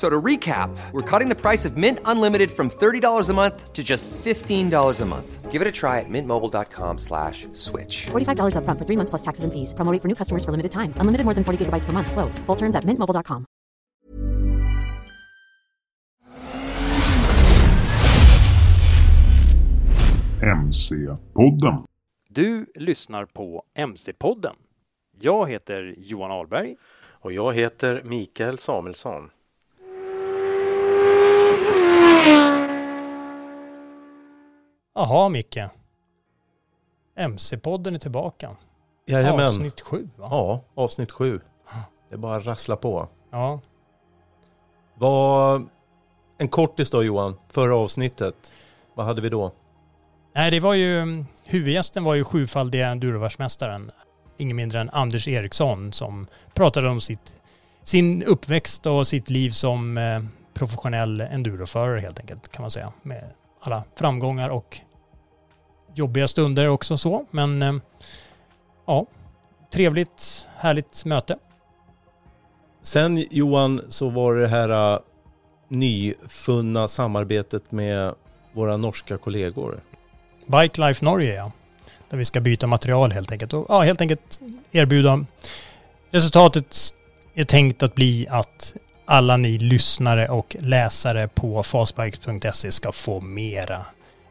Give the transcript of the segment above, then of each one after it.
F- So to recap, we're cutting the price of Mint Unlimited from $30 a month to just $15 a month. Give it a try at mintmobile.com slash switch. $45 upfront for three months plus taxes and fees. Promo rate for new customers for limited time. Unlimited more than 40 gigabytes per month. Slows. Full terms at mintmobile.com. MC-podden. Du lyssnar på MC-podden. Jag heter Johan Ahlberg. Och jag heter Mikael Samuelsson. Jaha Micke. MC-podden är tillbaka. Jajamän. Avsnitt sju va? Ja, avsnitt sju. Det är bara att rassla på. Ja. Vad... En kortis då Johan, förra avsnittet. Vad hade vi då? Nej, det var ju... Huvudgästen var ju sjufaldiga endurovärldsmästaren. Ingen mindre än Anders Eriksson som pratade om sitt, sin uppväxt och sitt liv som eh, professionell enduroförare helt enkelt kan man säga. Med alla framgångar och jobbiga stunder också så. Men eh, ja, trevligt, härligt möte. Sen Johan så var det här uh, nyfunna samarbetet med våra norska kollegor. Bike Life Norge ja. Där vi ska byta material helt enkelt. Och ja, helt enkelt erbjuda. Resultatet är tänkt att bli att alla ni lyssnare och läsare på fastbikes.se ska få mera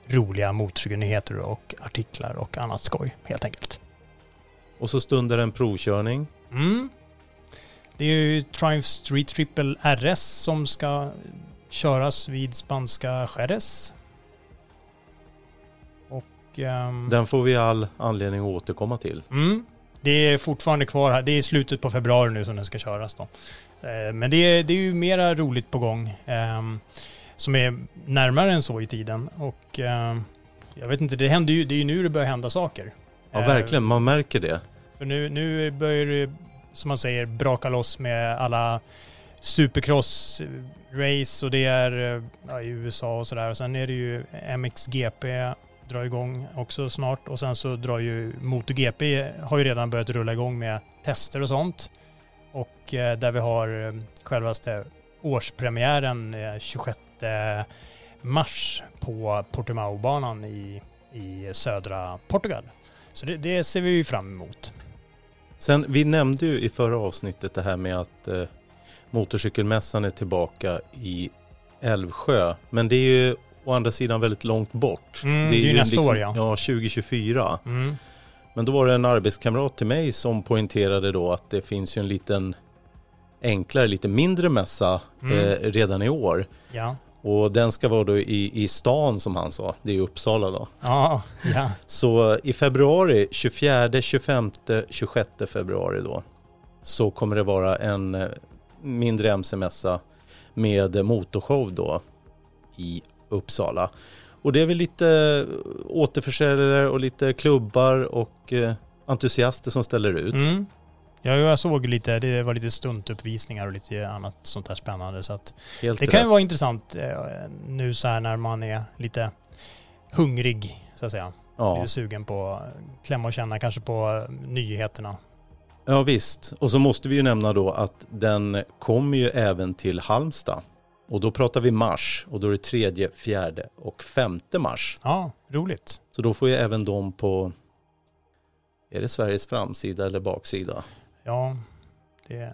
roliga motorcykelnyheter och artiklar och annat skoj helt enkelt. Och så stundar en provkörning. Mm. Det är ju Triumph Street Triple RS som ska köras vid spanska Jerez. Och... ehm, Den får vi all anledning att återkomma till. Mm. Det är fortfarande kvar här. Det är slutet på februari nu som den ska köras då. Eh, Men det är, det är ju mera roligt på gång. ehm, Som är närmare än så i tiden. Och ehm, jag vet inte, det händer ju, det är ju nu det börjar hända saker. Ja Eh, verkligen, man märker det. För nu, nu börjar det, som man säger, braka loss med alla supercross-race och det är eh, ja, i USA och sådär. Och sen är det ju MXGP drar igång också snart och sen så drar ju MotoGP har ju redan börjat rulla igång med tester och sånt. Och eh, där vi har eh, självaste årspremiären eh, 26 mars på Portimao-banan i, i södra Portugal. Så det, det ser vi ju fram emot. Sen, vi nämnde ju i förra avsnittet det här med att eh, motorcykelmässan är tillbaka i Älvsjö. Men det är ju å andra sidan väldigt långt bort. Mm, det är ju nästa år, ja. Ja, 2024. Mm. Men då var det en arbetskamrat till mig som poängterade då att det finns ju en liten enklare, lite mindre mässa Mm. eh, redan i år. Ja. Och den ska vara då i, i stan som han sa, det är Uppsala då. Ja, ja. Så i februari, 24, 25, 26 februari då, så kommer det vara en eh, mindre MC-mässa med motorshow då i Uppsala. Och det är väl lite återförsäljare och lite klubbar och eh, entusiaster som ställer ut. Mm. Ja, jag såg lite, det var lite stuntuppvisningar och lite annat sånt där spännande. Så att Helt det kan ju rätt. vara intressant eh, nu så här när man är lite hungrig, så att säga. Ja. Lite sugen på att klämma och känna kanske på eh, nyheterna. ja visst. Och så måste vi ju nämna då att den kommer ju även till Halmstad. Och då pratar vi mars och då är det tredje, fjärde och femte mars. Ja, roligt. Så då får ju även de på, är det Sveriges framsida eller baksida? Ja, det,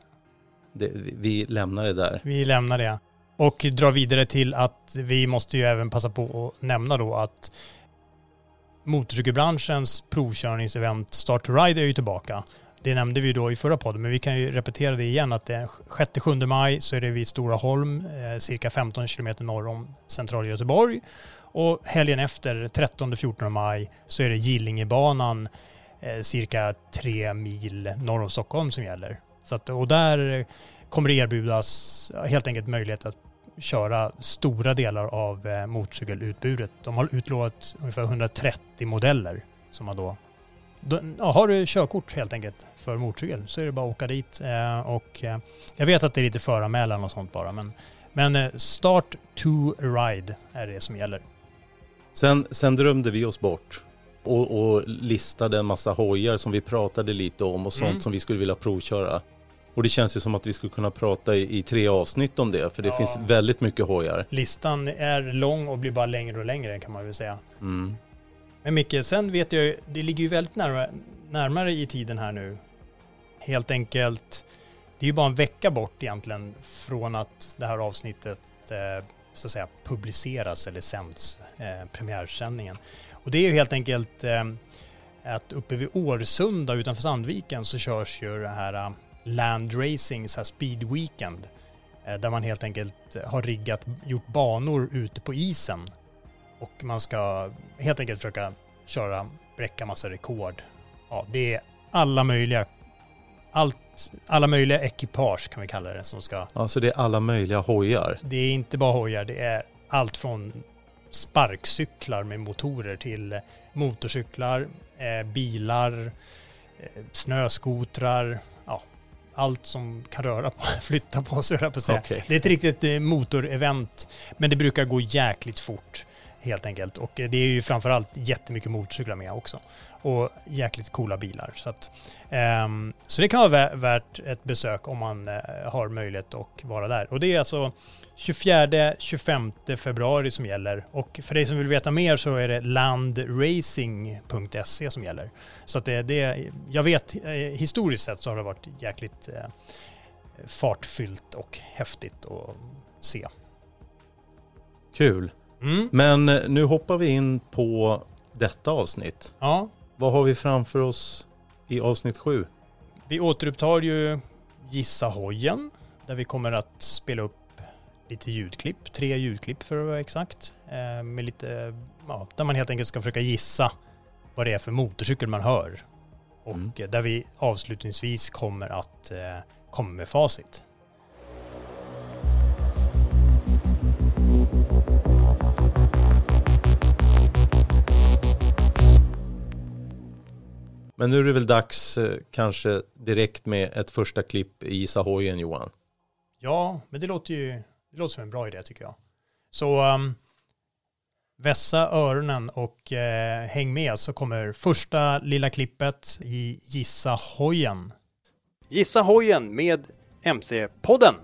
Det, vi- lämnar det där. vi lämnar det. Och drar vidare till att vi måste ju även passa på att nämna då att motorcykelbranschens provkörningsevent Start to Ride är ju tillbaka. det nämnde vi då i förra podden, men vi kan ju repetera det igen att det 6-7 maj så är det vid Stora Holm, eh, cirka 15 kilometer norr om centrala Göteborg. Och helgen efter, 13-14 maj, så är det Gillingebanan Eh, cirka tre mil norr om Stockholm som gäller. Så att, och där kommer det erbjudas helt enkelt möjlighet att köra stora delar av eh, motorcykelutbudet. De har utlovat ungefär 130 modeller som man då då, ja, har du körkort helt enkelt för motorcykel så är det bara att åka dit. Eh, och, eh, jag vet att det är lite föranmälan och sånt bara, men, men eh, start to ride är det som gäller. Sen, sen drömde vi oss bort och, och listade en massa hojar som vi pratade lite om och sånt Mm. som vi skulle vilja provköra. Och det känns ju som att vi skulle kunna prata i, i tre avsnitt om det, för det Ja. finns väldigt mycket hojar. Listan är lång och blir bara längre och längre kan man väl säga. Mm. Men Micke, sen vet jag ju, det ligger ju väldigt närmare, närmare i tiden här nu. Helt enkelt, det är ju bara en vecka bort egentligen från att det här avsnittet eh, så att säga publiceras eller sänds, eh, premiärsändningen. Och det är ju helt enkelt eh, att uppe vid Årsunda utanför Sandviken så körs ju det här eh, Land Racing, så här Speed Weekend. Eh, där man helt enkelt har riggat, gjort banor ute på isen. Och man ska helt enkelt försöka köra, bräcka massa rekord. Ja, det är alla möjliga, allt, alla möjliga ekipage kan vi kalla det som ska, Alltså det är alla möjliga hojar. det är inte bara hojar, det är allt från sparkcyklar med motorer till motorcyklar, eh, bilar, eh, snöskotrar, ja, allt som kan röra på, flytta på sig, på säga. Okej. Det är ett riktigt eh, motorevent, men det brukar gå jäkligt fort helt enkelt. Och eh, det är ju framförallt jättemycket motorcyklar med också. Och jäkligt coola bilar. Så, att, um, så det kan vara värt ett besök om man uh, har möjlighet att vara där. Och det är alltså 24-25 februari som gäller. Och för dig som vill veta mer så är det landracing.se som gäller. Så att det, det, jag vet, eh, historiskt sett så har det varit jäkligt uh, fartfyllt och häftigt att se. Kul. Mm. Men eh, nu hoppar vi in på detta avsnitt. Ja, Vad har vi framför oss i avsnitt sju? vi återupptar ju Gissa hojen där vi kommer att spela upp lite ljudklipp, tre ljudklipp för att vara exakt. Eh, med lite, ja, där man helt enkelt ska försöka gissa vad det är för motorcykel man hör. Och Mm. eh, där vi avslutningsvis kommer att komma med facit. Men nu är det väl dags eh, kanske direkt med ett första klipp i Gissa hojen Johan. Ja, men det låter ju det låter som en bra idé tycker jag. Så um, vässa öronen och eh, häng med så kommer första lilla klippet i Gissa hojen. Gissa hojen med MC-podden.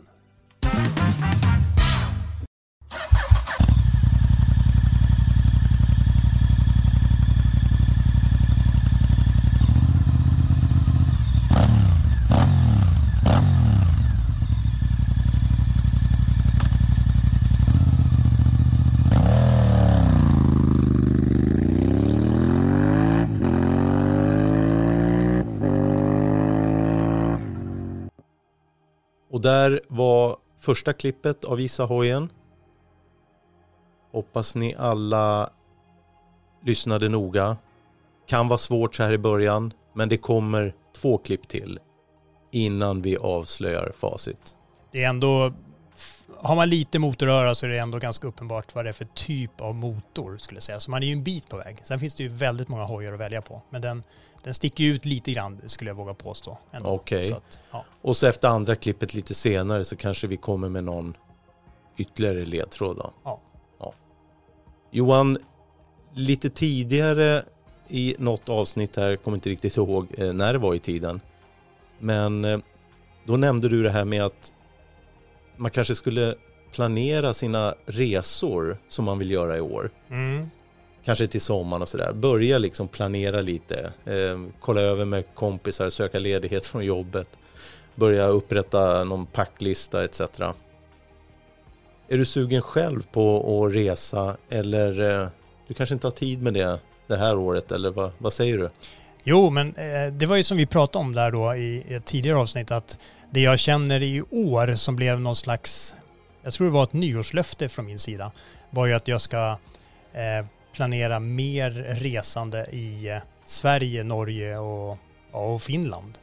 Och där var första klippet av Gissa hojen. Hoppas ni alla lyssnade noga. Kan vara svårt så här i början, men det kommer två klipp till innan vi avslöjar facit. Det är ändå, har man lite motoröra så är det ändå ganska uppenbart vad det är för typ av motor skulle jag säga. Så man är ju en bit på väg. Sen finns det ju väldigt många hojar att välja på. Men den, den sticker ut lite grann skulle jag våga påstå. Okej. Så att, ja. Och så efter andra klippet lite senare så kanske vi kommer med någon ytterligare ledtråd då. Ja. ja. Johan, lite tidigare i något avsnitt här, kommer inte riktigt ihåg eh, när det var i tiden. Men eh, då nämnde du det här med att man kanske skulle planera sina resor som man vill göra i år. Mm. Kanske till sommaren och sådär. Börja liksom planera lite. Eh, kolla över med kompisar, söka ledighet från jobbet. Börja upprätta någon packlista etc. Är du sugen själv på att resa eller eh, du kanske inte har tid med det det här året eller vad, vad säger du? Jo, men eh, det var ju som vi pratade om där då i ett tidigare avsnitt att det jag känner i år som blev någon slags, jag tror det var ett nyårslöfte från min sida, var ju att jag ska eh, planera mer resande i eh, Sverige, Norge och, och Finland.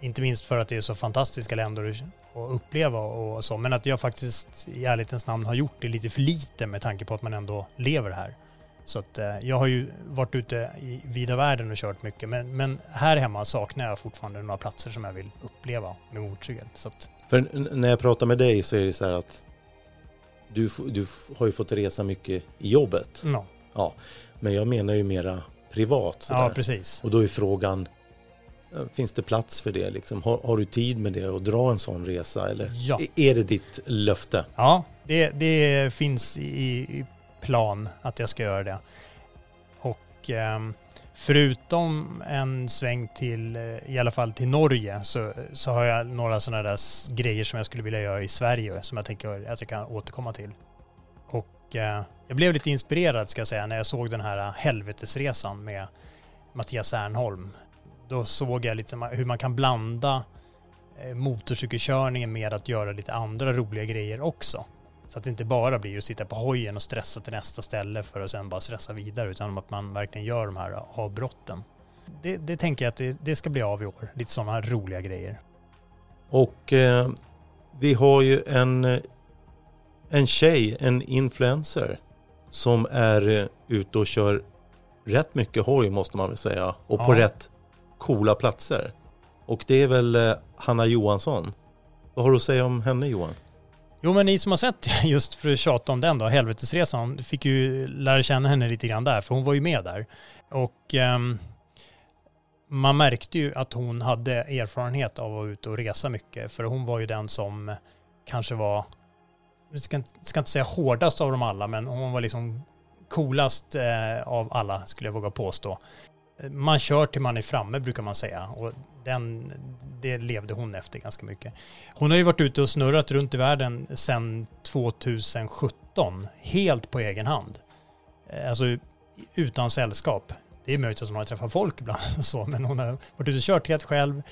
Inte minst för att det är så fantastiska länder att uppleva och så, men att jag faktiskt i ärlighetens namn har gjort det lite för lite med tanke på att man ändå lever här. Så att eh, jag har ju varit ute i vida världen och kört mycket, men, men här hemma saknar jag fortfarande några platser som jag vill uppleva med motorcykel. Så att, För när jag pratar med dig så är det så här att du, du har ju fått resa mycket i jobbet. no. Ja, men jag menar ju mera privat. sådär. Ja, precis. Och då är frågan, eh, finns det plats för det? Liksom? Har, har du tid med det och dra en sån resa? Eller Ja. är- är det ditt löfte? Ja, det, det finns i, i plan att jag ska göra det. Och ehm, förutom en sväng till, eh, i alla fall till Norge, så, så har jag några sådana där grejer som jag skulle vilja göra i Sverige som jag tänker att jag kan återkomma till. Och eh, jag blev lite inspirerad ska jag säga när jag såg den här eh, helvetesresan med Mattias Ernholm. Då såg jag lite hur man kan blanda eh, motorcykelkörningen med att göra lite andra roliga grejer också. Så att det inte bara blir att sitta på hojen och stressa till nästa ställe för att sen bara stressa vidare utan att man verkligen gör de här avbrotten. Det, det tänker jag att det, det ska bli av i år. Lite sådana här roliga grejer. Och eh, vi har ju en, eh, en tjej, en influencer, som är eh, ute och kör rätt mycket hoj måste man väl säga. Och på Ja. rätt coola platser. Och det är väl eh, Hanna Johansson. Vad har du att säga om henne Johan? Jo men ni som har sett, just för att tjata om den då, Helvetesresan, fick ju lära känna henne lite grann där, för hon var ju med där. Och ehm, man märkte ju att hon hade erfarenhet av att vara ute och resa mycket, för hon var ju den som kanske var, jag ska, inte- ska inte säga hårdast av dem alla, men hon var liksom coolast eh, av alla, skulle jag våga påstå. Man kör till man är framme, brukar man säga. Och den, det levde hon efter ganska mycket. Hon har ju varit ute och snurrat runt i världen sedan 2017, helt på egen hand. Eh, alltså utan sällskap. Det är möjligt att hon har träffat folk ibland och så, men hon har varit ute och kört helt själv.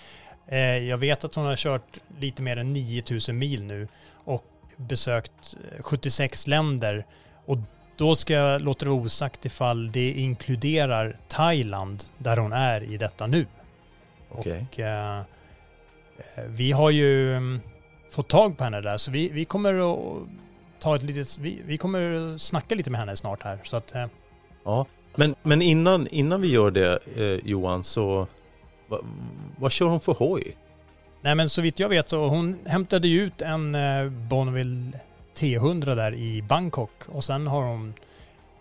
Eh, jag vet att hon har kört lite mer än 9000 mil nu och besökt eh, 76 länder. Och då ska jag låta det vara osagt ifall det inkluderar Thailand, där hon är i detta nu. Okej. Och eh, eh, vi har ju mm, fått tag på henne där, så vi, vi kommer att ta ett litet, vi, vi kommer att snacka lite med henne snart här. Så att, eh, Ja. Men, men innan, innan vi gör det eh, Johan så vad, vad kör hon för hoj? nej men så vitt jag vet så hon hämtade ju ut en eh, Bonneville T100 där i Bangkok och sen har hon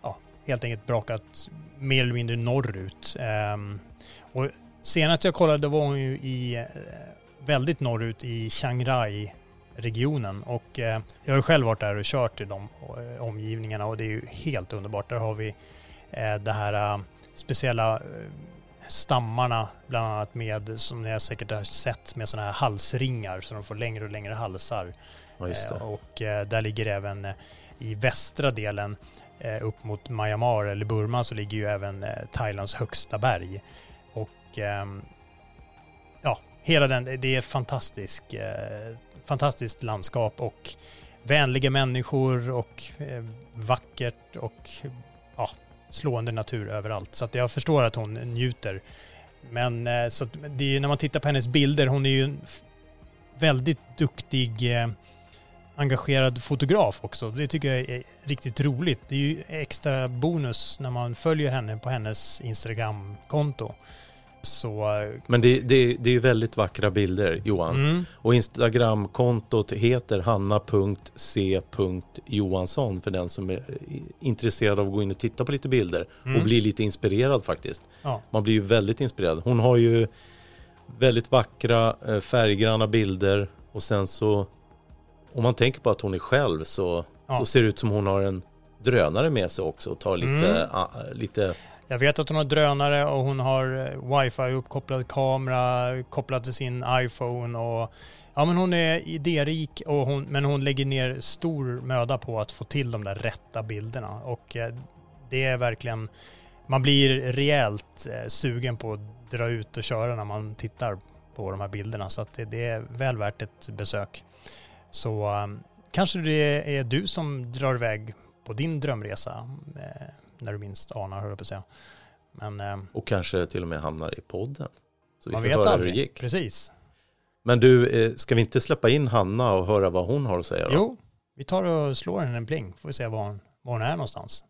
ja, helt enkelt brakat mer eller mindre norrut. Ehm, och senast jag kollade var hon ju i eh, väldigt norrut i Chiang Rai-regionen och eh, jag har själv varit där och kört i de eh, omgivningarna och det är ju helt underbart. Där har vi eh, det här speciella stammarna bland annat med, som ni säkert har sett, med sådana här halsringar så de får längre och längre halsar. Ja. Och där ligger även i västra delen upp mot Myanmar eller Burma så ligger ju även Thailands högsta berg. Ehm, ja, hela den, det är fantastisk, eh, fantastiskt landskap och vänliga människor och eh, vackert och ja, slående natur överallt. Så att jag förstår att hon njuter. Men eh, så att det är, ju- när man tittar på hennes bilder, hon är ju en väldigt duktig engagerad fotograf också. Det tycker jag är riktigt roligt. Det är ju extra bonus när man följer henne på hennes Instagram-konto. Så... Men det, det, det är ju väldigt vackra bilder Johan. Mm, Och Instagramkontot heter hanna.c.johansson för den som är intresserad av att gå in och titta på lite bilder Mm. och bli lite inspirerad faktiskt. ja. Man blir ju väldigt inspirerad. Hon har ju väldigt vackra eh, färggranna bilder och sen så om man tänker på att hon är själv så, Ja. så ser det ut som hon har en drönare med sig också och tar lite, Mm. ah, lite jag vet att hon har drönare och hon har eh, wifi uppkopplad kamera kopplad till sin iPhone och ja men hon är idérik och hon, men hon lägger ner stor möda på att få till de där rätta bilderna och eh, det är verkligen man blir rejält eh, sugen på att dra ut och köra när man tittar på de här bilderna. Så att det, är väl värt ett besök. Så kanske det är du som drar iväg på din drömresa när du minst anar, höll jag på att säga. Men, eh, Och kanske till och med hamnar i podden. Så vi man får vet höra aldrig. hur det gick. Precis. Men du, eh, ska vi inte släppa in Hanna och höra vad hon har att säga då? Jo, vi tar och slår henne en pling. Får vi se var hon, var hon är någonstans.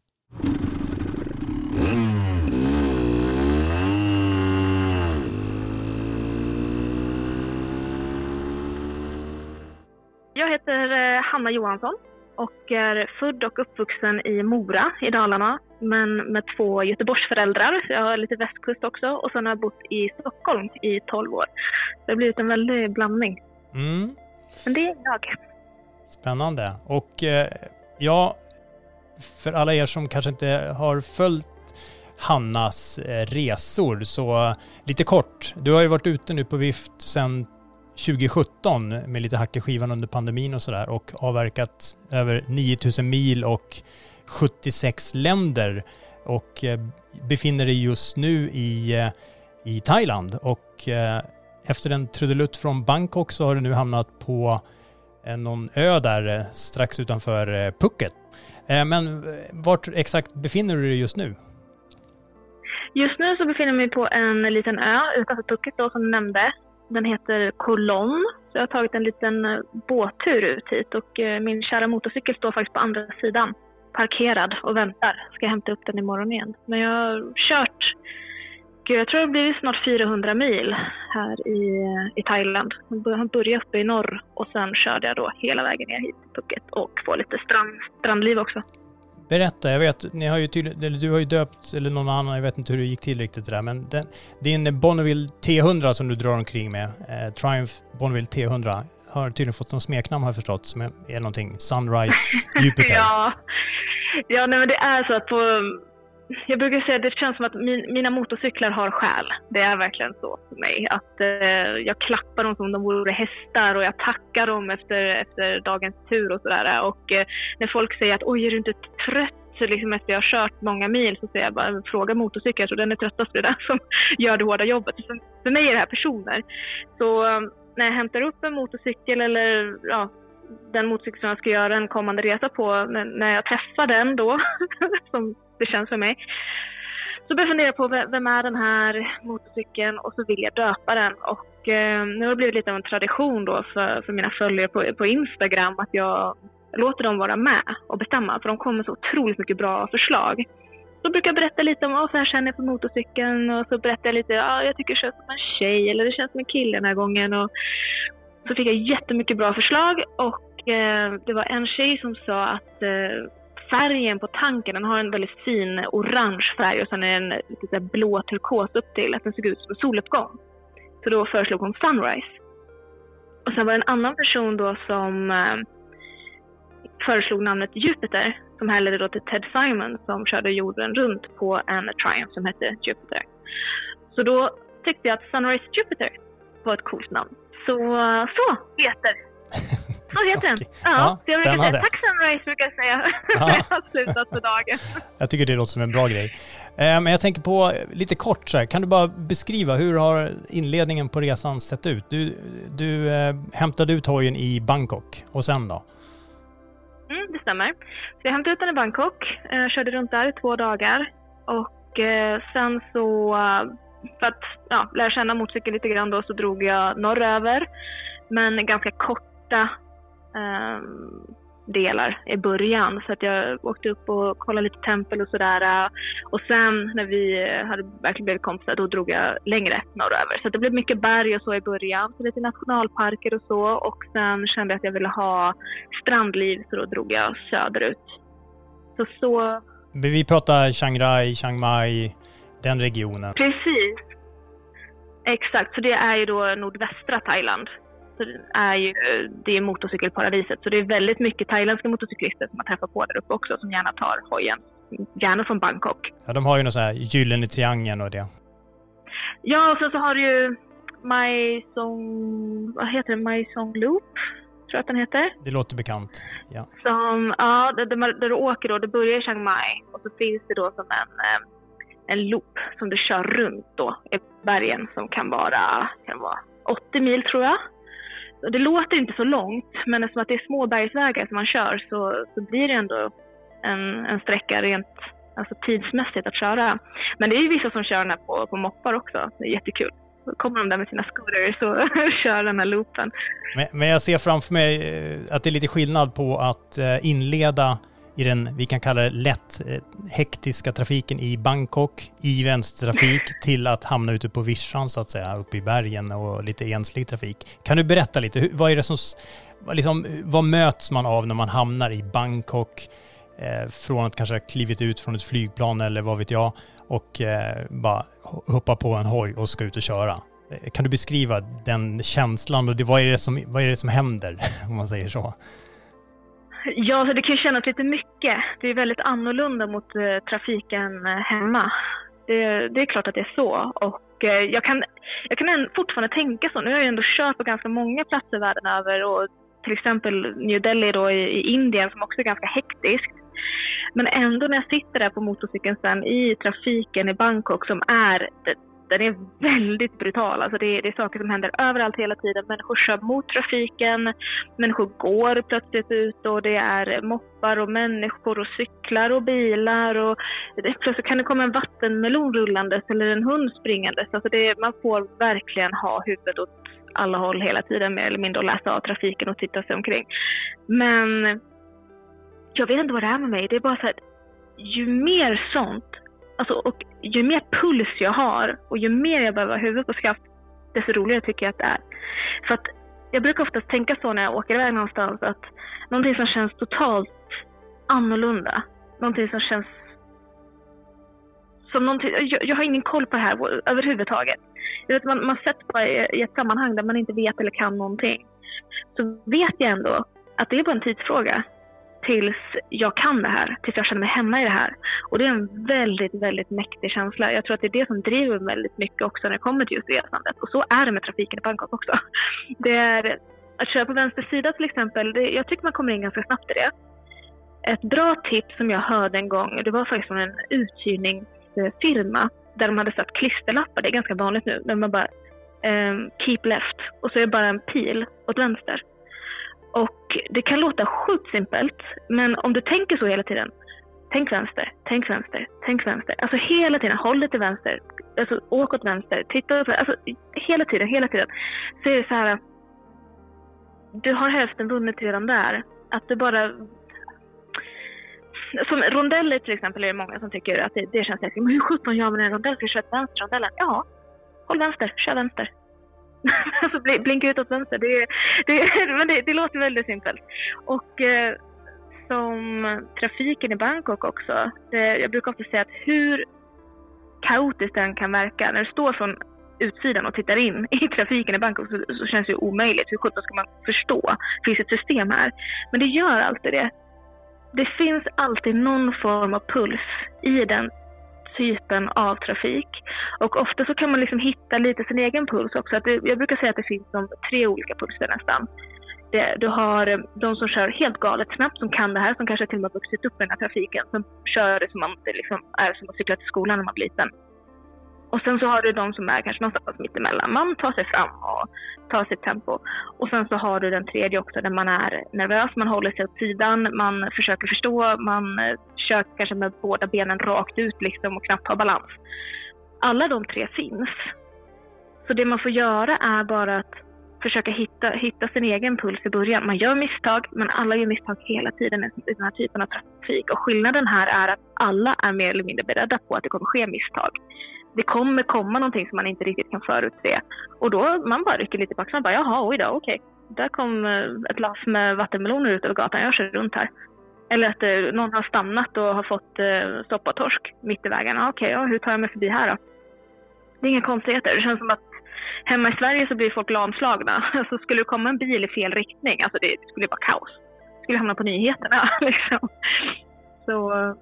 Jag heter eh, Hanna Johansson och är född och uppvuxen i Mora i Dalarna, men med två Göteborgsföräldrar. Jag har lite västkust också och sen har jag bott i Stockholm i 12 år. Det har blivit en väldig blandning. Mm. Men det är jag. Spännande. Och eh, ja, för alla er som kanske inte har följt Hannas eh, resor så lite kort. Du har ju varit ute nu på vift sedan 2017 med lite hack i skivan under pandemin och sådär och avverkat över 9000 mil och 76 länder och eh, befinner dig just nu i, eh, i Thailand och eh, efter en trudelutt från Bangkok så har du nu hamnat på någon ö där strax utanför Phuket. Men vart exakt befinner du dig just nu? Just nu så befinner jag mig på en liten ö utanför Phuket då, som du nämnde. Den heter Kolon. Så jag har tagit en liten eh, båttur ut hit och eh, min kära motorcykel står faktiskt på andra sidan. Parkerad och väntar. Ska jag hämta upp den imorgon igen. Men jag har kört, gud jag tror det blir snart 400 mil här i, eh, i Thailand. Jag började uppe i norr och sen körde jag då hela vägen ner hit till Phuket och får lite strand, strandliv också. Berätta, jag vet, ni har ju tydlig, eller du har ju döpt, eller någon annan, jag vet inte hur det gick till riktigt det där, men den, din Bonneville T100 som du drar omkring med, eh, Triumph Bonneville T100, har tydligen fått någon smeknamn har jag förstått, som är, är någonting Sunrise Jupiter. ja, ja nej, men det är så att på, jag brukar säga att det känns som att min, mina motorcyklar har själ. Det är verkligen så för mig. Att eh, jag klappar dem som de vore hästar och jag tackar dem efter, efter dagens tur och sådär. Och eh, när folk säger att oj, är du inte trött? Så liksom efter jag har kört många mil så säger jag bara fråga motorcykeln, så den är tröttast, det är den som gör det hårda jobbet. För, för mig är det här personer. Så eh, när jag hämtar upp en motorcykel eller ja, den motorcykel som jag ska göra en kommande resa på, när, jag träffar den då, som det känns för mig, så börjar jag fundera på vem är den här motorcykeln och så vill jag döpa den. Och eh, nu har det blivit lite av en tradition då för, för mina följare på, på Instagram att jag låter dem vara med och bestämma, för de kommer så otroligt mycket bra förslag. Så brukar jag berätta lite om vad så här känner jag för motorcykeln och så berättar jag lite, ja jag tycker det känns som en tjej eller det känns som en kille den här gången. Och så fick jag jättemycket bra förslag och eh, det var en tjej som sa att eh, färgen på tanken, den har en väldigt fin orange färg och sen är den lite så blå turkos upp till, att den såg ut som en soluppgång. Så då föreslog hon Sunrise. Och sen var det en annan person då som eh, föreslog namnet Jupiter, som härledde då till Ted Simon som körde jorden runt på en Triumph som hette Jupiter. Så då tyckte jag att Sunrise Jupiter var ett coolt namn. Så, så heter så heter den. Ja, Ja, så jag brukar spännande. säga tack Sunrise brukar jag säga när jag har slutat för dagen. Jag tycker det låter som en bra grej. Eh, Men jag tänker på, eh, lite kort så här, kan du bara beskriva hur har inledningen på resan sett ut? Du, du eh, hämtade ut hojen i Bangkok och sen då? Mm, det stämmer. Så jag hämtade ut den i Bangkok, eh, körde runt där i två dagar och eh, sen så för att ja, lära känna motorcykeln lite grann då så drog jag norröver. Men ganska korta eh, delar i början. Så att jag åkte upp och kollade lite tempel och sådär. Och sen när vi hade verkligen blivit kompisar då drog jag längre norröver. Så att det blev mycket berg och så i början. Så lite nationalparker och så. Och sen kände jag att jag ville ha strandliv så då drog jag söderut. Så så Vi pratar Chiang Rai, Chiang Mai, den regionen. Precis. Exakt, så det är ju då nordvästra Thailand. Så det är ju det är motorcykelparadiset. Så det är väldigt mycket thailändska motorcyklister som man träffar på där uppe också som gärna tar hojen. Gärna från Bangkok. Ja, de har ju någon sån här gyllene triangeln och det. Ja, och sen så har du ju Mai Song... Vad heter det? Mai Song Loop? Tror jag att den heter. Det låter bekant. Ja. Som, ja, där, där du åker då, det börjar i Chiang Mai och så finns det då som en, eh, en loop som du kör runt då i bergen som kan vara, kan vara 80 mil tror jag. Det låter inte så långt, men eftersom att det är små bergsvägar som man kör så, så blir det ändå en, en sträcka rent alltså tidsmässigt att köra. Men det är ju vissa som kör den här på, på moppar också. Det är jättekul. Då kommer de där med sina scooters och kör den här loopen. Men, men jag ser framför mig eh, att det är lite skillnad på att eh, inleda i den, vi kan kalla det lätt eh, hektiska trafiken i Bangkok i vänstertrafik till att hamna ute på vischan så att säga, uppe i bergen och lite enslig trafik. Kan du berätta lite, vad är det som, liksom, vad möts man av när man hamnar i Bangkok eh, från att kanske ha klivit ut från ett flygplan eller vad vet jag och eh, bara hoppa på en hoj och ska ut och köra? Eh, kan du beskriva den känslan och det, vad, är det som, vad är det som händer om man säger så? Ja, så det kan ju kännas lite mycket. Det är väldigt annorlunda mot eh, trafiken eh, hemma. Det, det, är klart att det är så. Och eh, jag kan, jag kan fortfarande tänka så. Nu har jag ändå kört på ganska många platser världen över och till exempel New Delhi då i, i Indien som också är ganska hektiskt. Men ändå när jag sitter där på motorcykeln sen i trafiken i Bangkok som är den är väldigt brutal. Alltså det, är, det är saker som händer överallt hela tiden. Människor kör mot trafiken, människor går plötsligt ut och det är moppar och människor och cyklar och bilar och plötsligt kan det komma en vattenmelon rullandes eller en hund springandes. Alltså det, man får verkligen ha huvudet åt alla håll hela tiden mer eller mindre och läsa av trafiken och titta sig omkring. Men jag vet inte vad det är med mig. Det är bara så här, ju mer sånt Alltså, och ju mer puls jag har och ju mer jag behöver ha huvudet på skaft, desto roligare tycker jag att det är. För att jag brukar oftast tänka så när jag åker iväg någonstans att någonting som känns totalt annorlunda, någonting som känns som någonting, jag, jag har ingen koll på det här överhuvudtaget. Jag vet, man, man sätts bara i, i ett sammanhang där man inte vet eller kan någonting. Så vet jag ändå att det är bara en tidsfråga tills jag kan det här, tills jag känner mig hemma i det här. Och det är en väldigt, väldigt mäktig känsla. Jag tror att det är det som driver mig väldigt mycket också när det kommer till just resandet. Och så är det med trafiken i Bangkok också. Det är att köra på vänster sida till exempel, det, jag tycker man kommer in ganska snabbt i det. Ett bra tips som jag hörde en gång, det var faktiskt från en uthyrningsfirma där de hade satt klisterlappar, det är ganska vanligt nu, där man bara um, “keep left” och så är det bara en pil åt vänster. Och det kan låta sjukt simpelt, men om du tänker så hela tiden. Tänk vänster, tänk vänster, tänk vänster. Alltså hela tiden, håll dig till vänster. Alltså åk åt vänster, titta åt vänster. Alltså hela tiden, hela tiden. Så är det så här. Du har hälften vunnit redan där. Att du bara som rondeller till exempel är det många som tycker att det, det känns läskigt. Men hur sjutton gör man en rondell? Ska jag köra vänster rondellen? Ja, håll vänster, kör vänster. alltså blinka ut åt vänster. Det, det, men det, det låter väldigt simpelt. Och eh, som trafiken i Bangkok också. Det, jag brukar ofta säga att hur kaotiskt den kan verka, när du står från utsidan och tittar in i trafiken i Bangkok så, så känns det ju omöjligt. Hur sjutton ska man förstå? Det finns ett system här. Men det gör alltid det. Det finns alltid någon form av puls i den typen av trafik. Och ofta så kan man liksom hitta lite sin egen puls också. Att det, jag brukar säga att det finns som tre olika pulser nästan. Det, du har eh, de som kör helt galet snabbt, som kan det här, som kanske till och med vuxit upp i den här trafiken, som kör det som man det liksom är som att cykla till skolan när man blir liten. Och sen så har du de som är kanske någonstans mittemellan. Man tar sig fram och tar sitt tempo. Och sen så har du den tredje också där man är nervös, man håller sig åt sidan, man försöker förstå, man eh, försöker kör kanske med båda benen rakt ut liksom och knappt har balans. Alla de tre finns. Så det man får göra är bara att försöka hitta, hitta sin egen puls i början. Man gör misstag, men alla gör misstag hela tiden i den här typen av trafik. Och skillnaden här är att alla är mer eller mindre beredda på att det kommer ske misstag det kommer komma någonting som man inte riktigt kan förutse. Och då man bara rycker lite på axlarna. Bara, Jaha, oj då, okej. Där kom eh, ett lass med vattenmeloner ut över gatan. Jag kör runt här. Eller att eh, någon har stannat och har fått eh, stoppa torsk mitt i vägen. Ja, okej, ja, hur tar jag mig förbi här då? Det är inga konstigheter. Det känns som att hemma i Sverige så blir folk lamslagna. Alltså, skulle det komma en bil i fel riktning, alltså det skulle vara kaos. Det skulle hamna på nyheterna liksom. Så eh,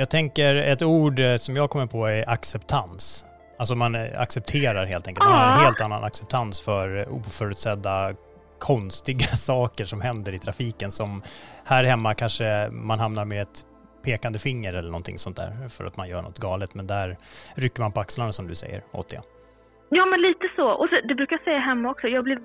jag tänker ett ord eh, som jag kommer på är acceptans. Alltså man eh, accepterar helt enkelt. Man har en helt annan acceptans för eh, oförutsedda konstiga saker som händer i trafiken som här hemma kanske man hamnar med ett pekande finger eller någonting sånt där för att man gör något galet. Men där rycker man på axlarna som du säger åt det. Ja, men lite så. Och så, det brukar säga hemma också. Jag blir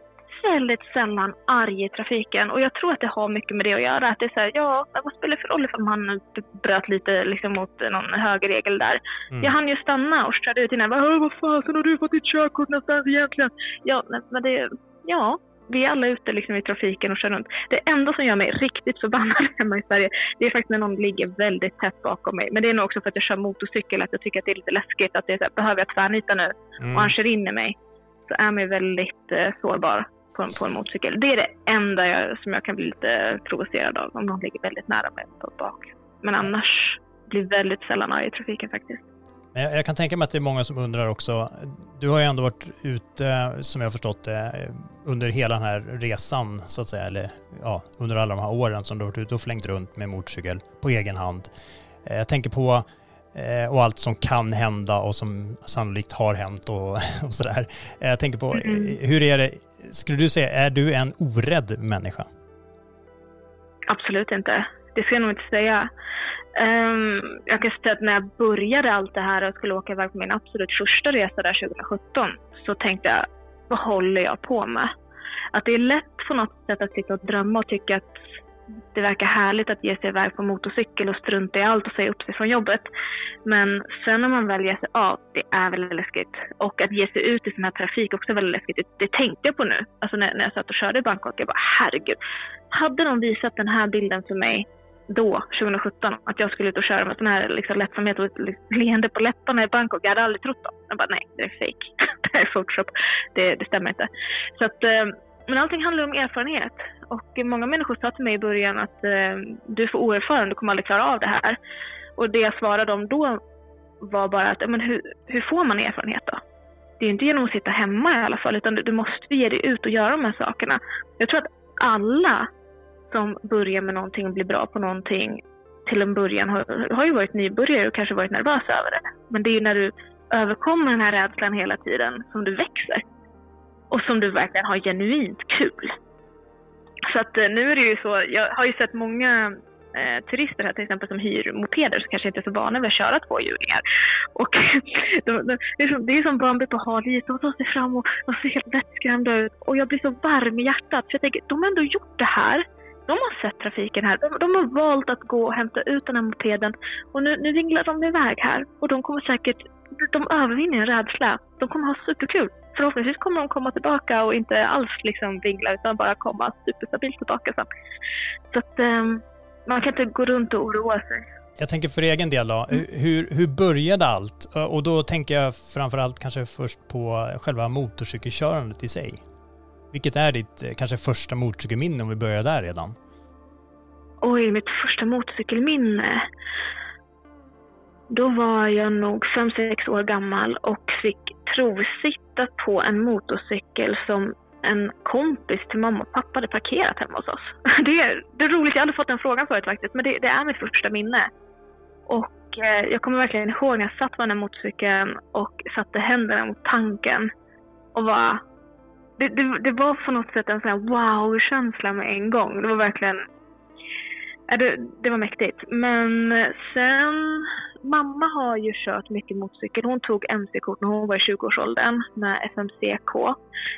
väldigt sällan arg i trafiken och jag tror att det har mycket med det att göra. Att det är så här, ja, vad spelar det för roll ifall man bröt lite liksom mot någon högerregel där. Mm. Jag hann ju stanna och körde ut innan. Vad, vad fasen har du fått ditt körkort någonstans egentligen? Ja, men det, ja, vi är alla ute liksom i trafiken och kör runt. Det enda som gör mig riktigt förbannad hemma i Sverige, det är faktiskt när någon ligger väldigt tätt bakom mig. Men det är nog också för att jag kör motorcykel, att jag tycker att det är lite läskigt. Att det är så här, behöver jag tvärnita nu mm. och han kör in i mig, så är man väldigt eh, sårbar på en, på en motorcykel. Det är det enda jag, som jag kan bli lite provocerad av, om någon ligger väldigt nära mig på bak. Men annars blir väldigt sällan arg i trafiken faktiskt. Jag, jag kan tänka mig att det är många som undrar också. Du har ju ändå varit ute, som jag har förstått det, under hela den här resan så att säga, eller ja, under alla de här åren som du har varit ute och flängt runt med motorcykel på egen hand. Eh, jag tänker på eh, och allt som kan hända och som sannolikt har hänt och, och sådär. Eh, jag tänker på, mm. hur är det, skulle du säga, är du en orädd människa? Absolut inte. Det ska jag nog inte säga. Um, jag kan säga att när jag började allt det här och skulle åka iväg på min absolut första resa där 2017 så tänkte jag, vad håller jag på med? Att det är lätt på något sätt att sitta och drömma och tycka att det verkar härligt att ge sig iväg på motorcykel och strunta i allt och säga upp sig från jobbet. Men sen när man väl ger sig av, det är väldigt läskigt. Och att ge sig ut i sån här trafik också är väldigt läskigt. Det, det tänkte jag på nu, alltså när, när jag satt och körde i Bangkok. Jag bara herregud, hade de visat den här bilden för mig då, 2017, att jag skulle ut och köra med sån här liksom, lättsamhet och leende på läpparna i Bangkok. Jag hade aldrig trott dem. Jag bara, nej, det är fake. det är Photoshop. Det, det stämmer inte. Så att, eh, men allting handlar om erfarenhet. Och många människor sa till mig i början att eh, du är för oerfaren, du kommer aldrig klara av det här. Och det jag svarade dem då var bara att, men hur, hur får man erfarenhet då? Det är ju inte genom att sitta hemma i alla fall, utan du, du måste ge dig ut och göra de här sakerna. Jag tror att alla som börjar med någonting och blir bra på någonting till en början har, har ju varit nybörjare och kanske varit nervös över det. Men det är ju när du överkommer den här rädslan hela tiden som du växer. Och som du verkligen har genuint kul. Så att eh, nu är det ju så, jag har ju sett många eh, turister här till exempel som hyr mopeder som kanske inte är så vana vid att köra tvåhjulingar. Och de, de, det, är som, det är som Bambi på hal is, de tar sig fram och de ser helt vettskrämda ut. Och jag blir så varm i hjärtat för jag tänker, de har ändå gjort det här de har sett trafiken här. De, de, har valt att gå och hämta ut den här mopeden och nu, nu vinglar de iväg här och de kommer säkert, de övervinner en rädsla. De kommer ha superkul. Förhoppningsvis kommer de komma tillbaka och inte alls liksom vingla utan bara komma superstabilt tillbaka sen. Så att um, man kan inte gå runt och oroa sig. Jag tänker för egen del då, mm. hur, hur började allt? Och då tänker jag framförallt kanske först på själva motorcykelkörandet i sig. Vilket är ditt eh, kanske första motorcykelminne om vi börjar där redan? Oj, mitt första motorcykelminne. Då var jag nog 5-6 år gammal och fick provsitta på en motorcykel som en kompis till mamma och pappa hade parkerat hemma hos oss. Det är, det är roligt, jag har aldrig fått den frågan förut faktiskt, men det, det är mitt första minne. Och eh, jag kommer verkligen ihåg när jag satt på den här motorcykeln och satte händerna mot tanken och var det, det, det, var på något sätt en sån här wow-känsla med en gång. Det var verkligen... Det, det var mäktigt. Men sen... Mamma har ju kört mycket motorcykel. Hon tog mc-kort när hon var i 20-årsåldern med FMCK.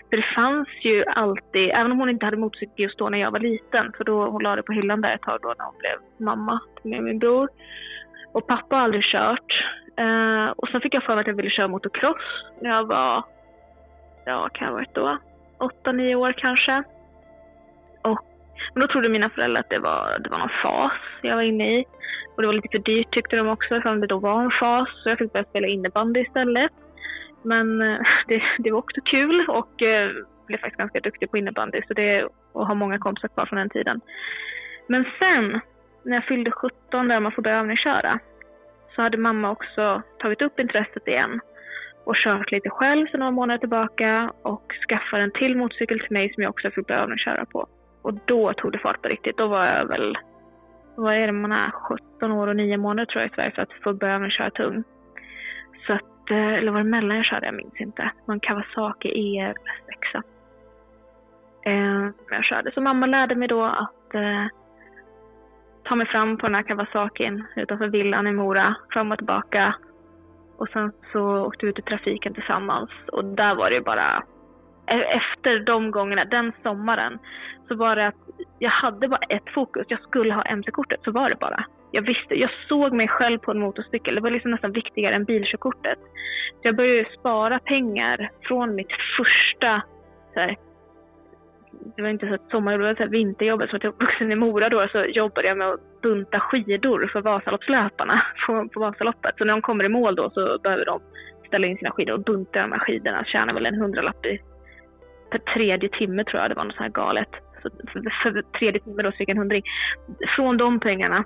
Så det fanns ju alltid, även om hon inte hade motorcykel just då när jag var liten, för då hon la det på hyllan där ett tag då när hon blev mamma med min bror. Och pappa har aldrig kört. Eh, och sen fick jag för mig att jag ville köra motocross när jag var, ja, kan jag ha varit då? åtta, nio år kanske. Men då trodde mina föräldrar att det var, det var någon fas jag var inne i. Och det var lite för dyrt tyckte de också, eftersom det då var en fas. Så jag fick börja spela innebandy istället. Men eh, det, det var också kul och eh, blev faktiskt ganska duktig på innebandy. Så det, och har många kompisar kvar från den tiden. Men sen, när jag fyllde 17 där man får börja övningsköra, så hade mamma också tagit upp intresset igen och kört lite själv sedan några månader tillbaka och skaffade en till motorcykel till mig som jag också fick börja övningsköra på. Och då tog det fart på riktigt. Då var jag väl, vad är det man är, 17 år och 9 månader tror jag i Sverige för att få börja med att köra tung. Så att, eh, eller var det mellan jag körde, jag minns inte. Någon Kawasaki ER6. Eh, jag körde. Så mamma lärde mig då att eh, ta mig fram på den här Kawasakin utanför villan i Mora, fram och tillbaka. Och sen så åkte vi ut i trafiken tillsammans och där var det bara Eh, efter de gångerna, den sommaren, så var det att jag hade bara ett fokus. Jag skulle ha mc-kortet, så var det bara. Jag visste, jag såg mig själv på en motorcykel. Det var liksom nästan viktigare än bilkörkortet. Så jag började spara pengar från mitt första så här, det var inte så ett sommarjobb, det var ett vinterjobbet. Som jag var vuxen i Mora då så jobbade jag med att bunta skidor för Vasaloppslöparna på, på Vasaloppet. Så när de kommer i mål då så behöver de ställa in sina skidor och bunta de här skidorna. Tjänar väl en hundralapp i, per tredje timme tror jag det var något så här galet. Så för, tredje timme då så fick jag en hundring. Från de pengarna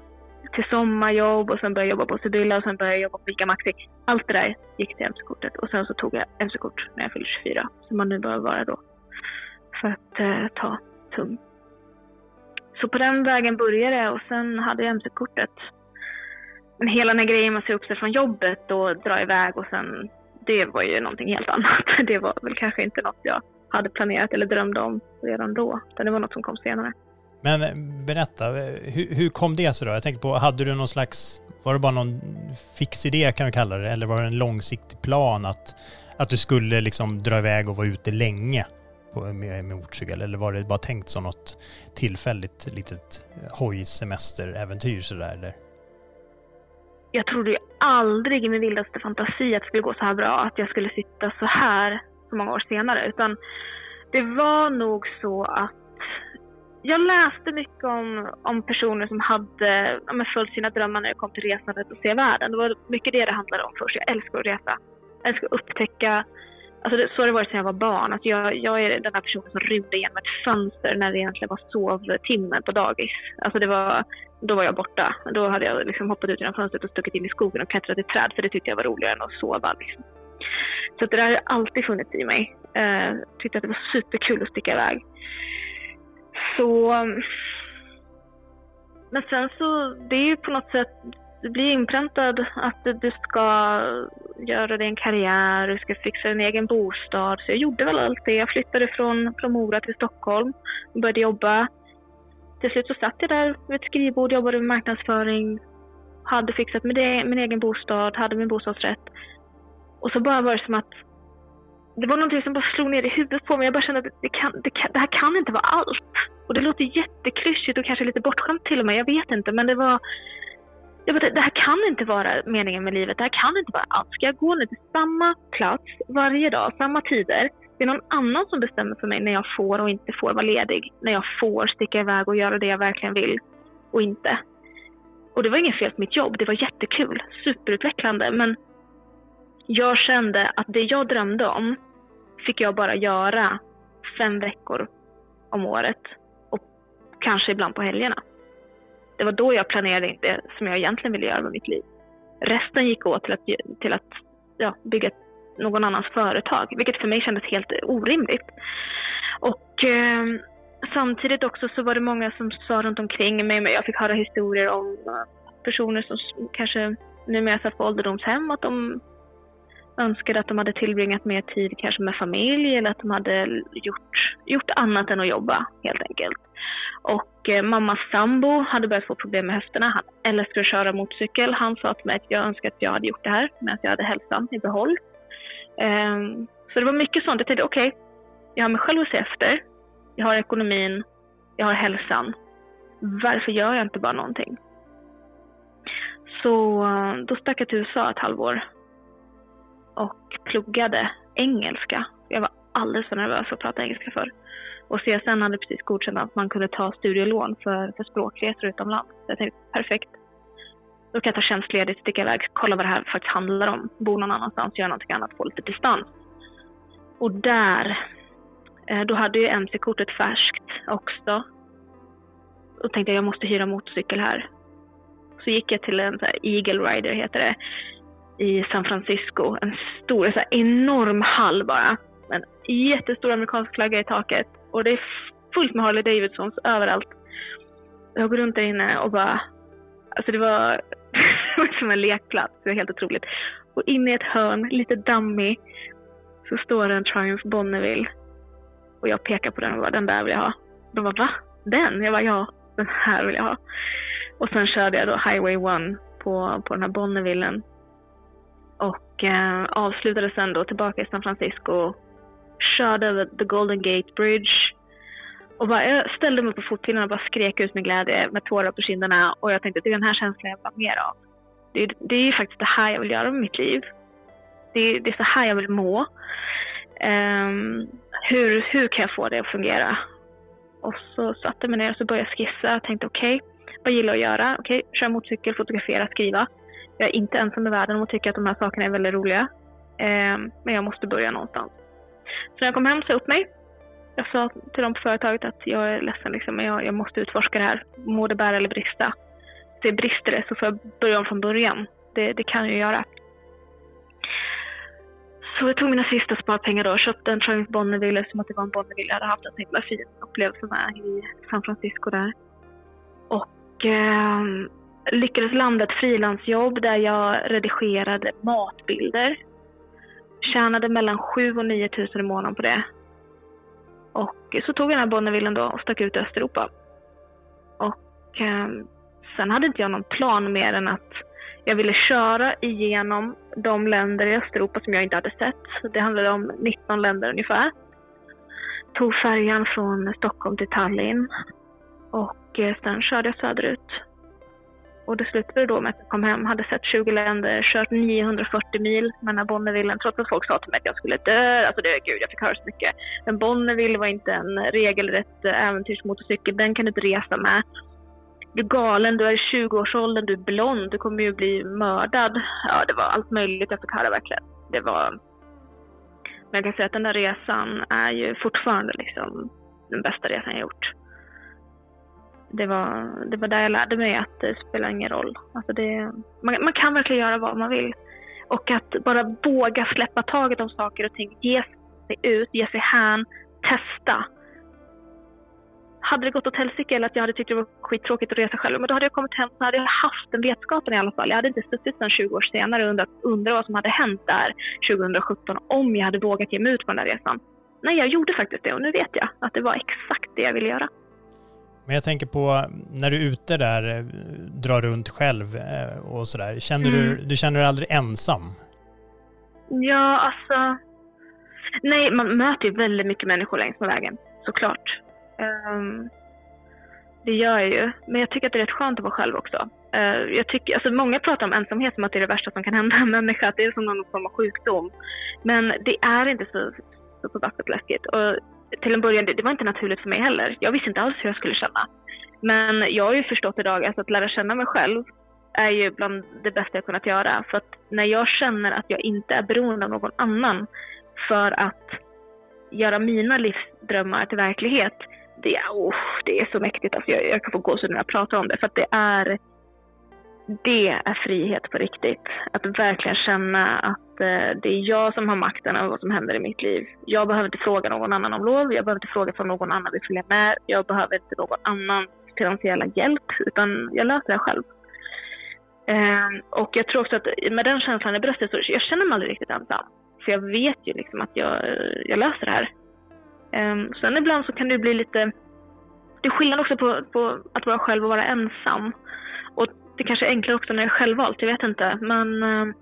till sommarjobb och sen började jag jobba på Sibylla och sen började jag jobba på Ica Maxi. Allt det där gick till mc-kortet och sen så tog jag mc-kort när jag fyllde 24 som man nu behöver vara då för att eh, ta tung. Så på den vägen började jag och sen hade jag mc-kortet. Men hela den här grejen med att se upp sig från jobbet och dra iväg och sen, det var ju någonting helt annat. Det var väl kanske inte något jag hade planerat eller drömde om redan då. Utan det var något som kom senare. Men eh, berätta, hur, hur kom det sig då? Jag tänkte på, hade du någon slags, var det bara någon fix idé kan vi kalla det, eller var det en långsiktig plan att, att du skulle liksom dra iväg och vara ute länge på, med, med motorcykel? Eller var det bara tänkt som något tillfälligt litet hojsemesteräventyr sådär eller? Jag trodde ju aldrig i min vildaste fantasi att det skulle gå så här bra, att jag skulle sitta så här så många år senare, utan det var nog så att jag läste mycket om, om personer som hade ja, följt sina drömmar när det kom till resandet och se världen. Det var mycket det det handlade om först. Jag älskar att resa. Jag älskar att upptäcka. Alltså det, så har det varit sedan jag var barn. Alltså jag, jag är den här personen som rymde genom ett fönster när det egentligen var sovtimme på dagis. Alltså det var, då var jag borta. Då hade jag liksom hoppat ut genom fönstret och stuckit in i skogen och klättrat i träd. För det tyckte jag var roligare än att sova. Liksom. Så det där har alltid funnits i mig. Eh, tyckte att det var superkul att sticka iväg. Så... Ehm, men sen så, det är ju på något sätt, du blir inpräntad att du ska göra dig en karriär, du ska fixa en egen bostad. Så jag gjorde väl allt det. Jag flyttade från, från Mora till Stockholm och började jobba. Till slut så satt jag där vid ett skrivbord, jobbade med marknadsföring, hade fixat min, e-, min egen bostad, hade min bostadsrätt. Och så bara var det som att det var någonting som bara slog ner i huvudet på mig. Jag bara kände att det, kan, det, kan, det här kan inte vara allt. Och det låter jätteklyschigt och kanske lite bortskämt till och med. Jag vet inte, men det var... Jag bara, det här kan inte vara meningen med livet. Det här kan inte vara allt. Ska jag gå nu till samma plats varje dag, samma tider? Det är någon annan som bestämmer för mig när jag får och inte får vara ledig. När jag får sticka iväg och göra det jag verkligen vill och inte. Och det var inget fel på mitt jobb. Det var jättekul. Superutvecklande. Men jag kände att det jag drömde om fick jag bara göra fem veckor om året och kanske ibland på helgerna. Det var då jag planerade det som jag egentligen ville göra med mitt liv. Resten gick åt till att, till att ja, bygga någon annans företag, vilket för mig kändes helt orimligt. Och eh, samtidigt också så var det många som sa runt omkring mig, men jag fick höra historier om personer som kanske numera satt på ålderdomshem, att de önskade att de hade tillbringat mer tid kanske med familj eller att de hade gjort, gjort annat än att jobba helt enkelt. Och eh, mammas sambo hade börjat få problem med höfterna. Han älskar att köra motorcykel. Han sa till mig att jag önskar att jag hade gjort det här, men att jag hade hälsan i behåll. Eh, så det var mycket sånt. Jag tänkte okej, okay, jag har mig själv att se efter. Jag har ekonomin, jag har hälsan. Varför gör jag inte bara någonting? Så eh, då stack jag till USA ett halvår och pluggade engelska. Jag var alldeles för nervös för att prata engelska för. Och CSN hade precis godkänt att man kunde ta studielån för, för språkresor utomlands. Så jag tänkte perfekt. Då kan jag ta tjänstledigt, sticka iväg, kolla vad det här faktiskt handlar om. Bo någon annanstans, göra någonting annat, få lite distans. Och där, eh, då hade ju MC-kortet färskt också. Och tänkte jag, jag måste hyra motorcykel här. Så gick jag till en så Eagle Rider, heter det, i San Francisco. En stor, så här, enorm hall bara. En jättestor amerikansk flagga i taket. Och det är fullt med Harley Davidsons överallt. Jag går runt där inne och bara... Alltså det var, det var som en lekplats. Det var helt otroligt. Och inne i ett hörn, lite dammig, så står det en Triumph Bonneville. Och jag pekar på den och bara, den där vill jag ha. De bara, va? Den? Jag bara, ja, den här vill jag ha. Och sen körde jag då Highway 1 på, på den här Bonnevillen. Och eh, avslutade sen då tillbaka i San Francisco. Körde över The Golden Gate Bridge. Och bara, jag ställde mig på fotpinnen och bara skrek ut med glädje med tårar på kinderna. Och jag tänkte att det är den här känslan jag vill ha mer av. Det, det är ju faktiskt det här jag vill göra med mitt liv. Det, det är så här jag vill må. Um, hur, hur kan jag få det att fungera? Och så satte jag mig ner och så började jag skissa. Jag tänkte okej, okay, vad gillar jag att göra? Okej, okay, köra motorcykel, fotografera, skriva. Jag är inte ensam i världen om att tycka att de här sakerna är väldigt roliga. Eh, men jag måste börja någonstans. Så när jag kom hem sa jag upp mig. Jag sa till dem på företaget att jag är ledsen, liksom, men jag, jag måste utforska det här. Må det bära eller brista. Det brister det så får jag börja om från början. Det, det kan jag göra. Så jag tog mina sista sparpengar då och köpte en Triumph Bonneville eftersom att det var en Bonneville jag hade haft en så himla fin upplevelse med i San Francisco där. Och eh, lyckades landa ett frilansjobb där jag redigerade matbilder. Tjänade mellan 7 och 9 000 i månaden på det. Och så tog jag den här Bonnevillen då och stack ut i Östeuropa. Och eh, sen hade inte jag någon plan mer än att jag ville köra igenom de länder i Östeuropa som jag inte hade sett. Det handlade om 19 länder ungefär. Tog färjan från Stockholm till Tallinn och eh, sen körde jag söderut. Och det slutade då med att jag kom hem, hade sett 20 länder, kört 940 mil med Bonneville, trots att folk sa till mig att jag skulle dö. Alltså det, gud, jag fick höra så mycket. Men Bonneville var inte en regelrätt eh, äventyrsmotorcykel, den kan du inte resa med du är galen, du är i 20-årsåldern, du är blond, du kommer ju bli mördad. Ja, det var allt möjligt jag fick höra verkligen. Det var... Men jag kan säga att den där resan är ju fortfarande liksom den bästa resan jag gjort. Det var, det var där jag lärde mig att det spelar ingen roll. Alltså det, man, man kan verkligen göra vad man vill. Och att bara våga släppa taget om saker och ting, ge sig ut, ge sig hän, testa hade det gått åt helsike eller att jag hade tyckt det var skittråkigt att resa själv, men då hade jag kommit hem så hade jag haft den vetskapen i alla fall. Jag hade inte suttit sedan 20 år senare och undrat, undrat vad som hade hänt där 2017 om jag hade vågat ge mig ut på den där resan. Nej, jag gjorde faktiskt det och nu vet jag att det var exakt det jag ville göra. Men jag tänker på när du är ute där, eh, drar runt själv eh, och sådär. Känner mm. du, du känner dig aldrig ensam? Ja, alltså. Nej, man möter ju väldigt mycket människor längs med vägen, såklart. Um, det gör jag ju, men jag tycker att det är rätt skönt att vara själv också. Uh, jag tycker, alltså många pratar om ensamhet som att det är det värsta som kan hända en människa, att det är som någon form av sjukdom. Men det är inte så, så förbaskat läskigt. Och till en början, det, det, var inte naturligt för mig heller. Jag visste inte alls hur jag skulle känna. Men jag har ju förstått idag alltså att lära känna mig själv är ju bland det bästa jag kunnat göra. För att när jag känner att jag inte är beroende av någon annan för att göra mina livsdrömmar till verklighet, det, oh, det är så mäktigt. Alltså jag, jag kan få gåshud när jag pratar om det. För att det är, det är frihet på riktigt. Att verkligen känna att Eh, det är jag som har makten över vad som händer i mitt liv. Jag behöver inte fråga någon annan om lov. Jag behöver inte fråga om någon annan vill följa med. Jag behöver inte någon annan finansiella hjälp. Utan jag löser det själv. Eh, och jag tror också att med den känslan i bröstet så jag känner mig aldrig riktigt ensam. För jag vet ju liksom att jag, jag löser det här. Um, sen ibland så kan det bli lite... Det är skillnad också på, på att vara själv och vara ensam. Och det kanske är enklare också när det är självvalt, jag vet inte. Men... Ehm,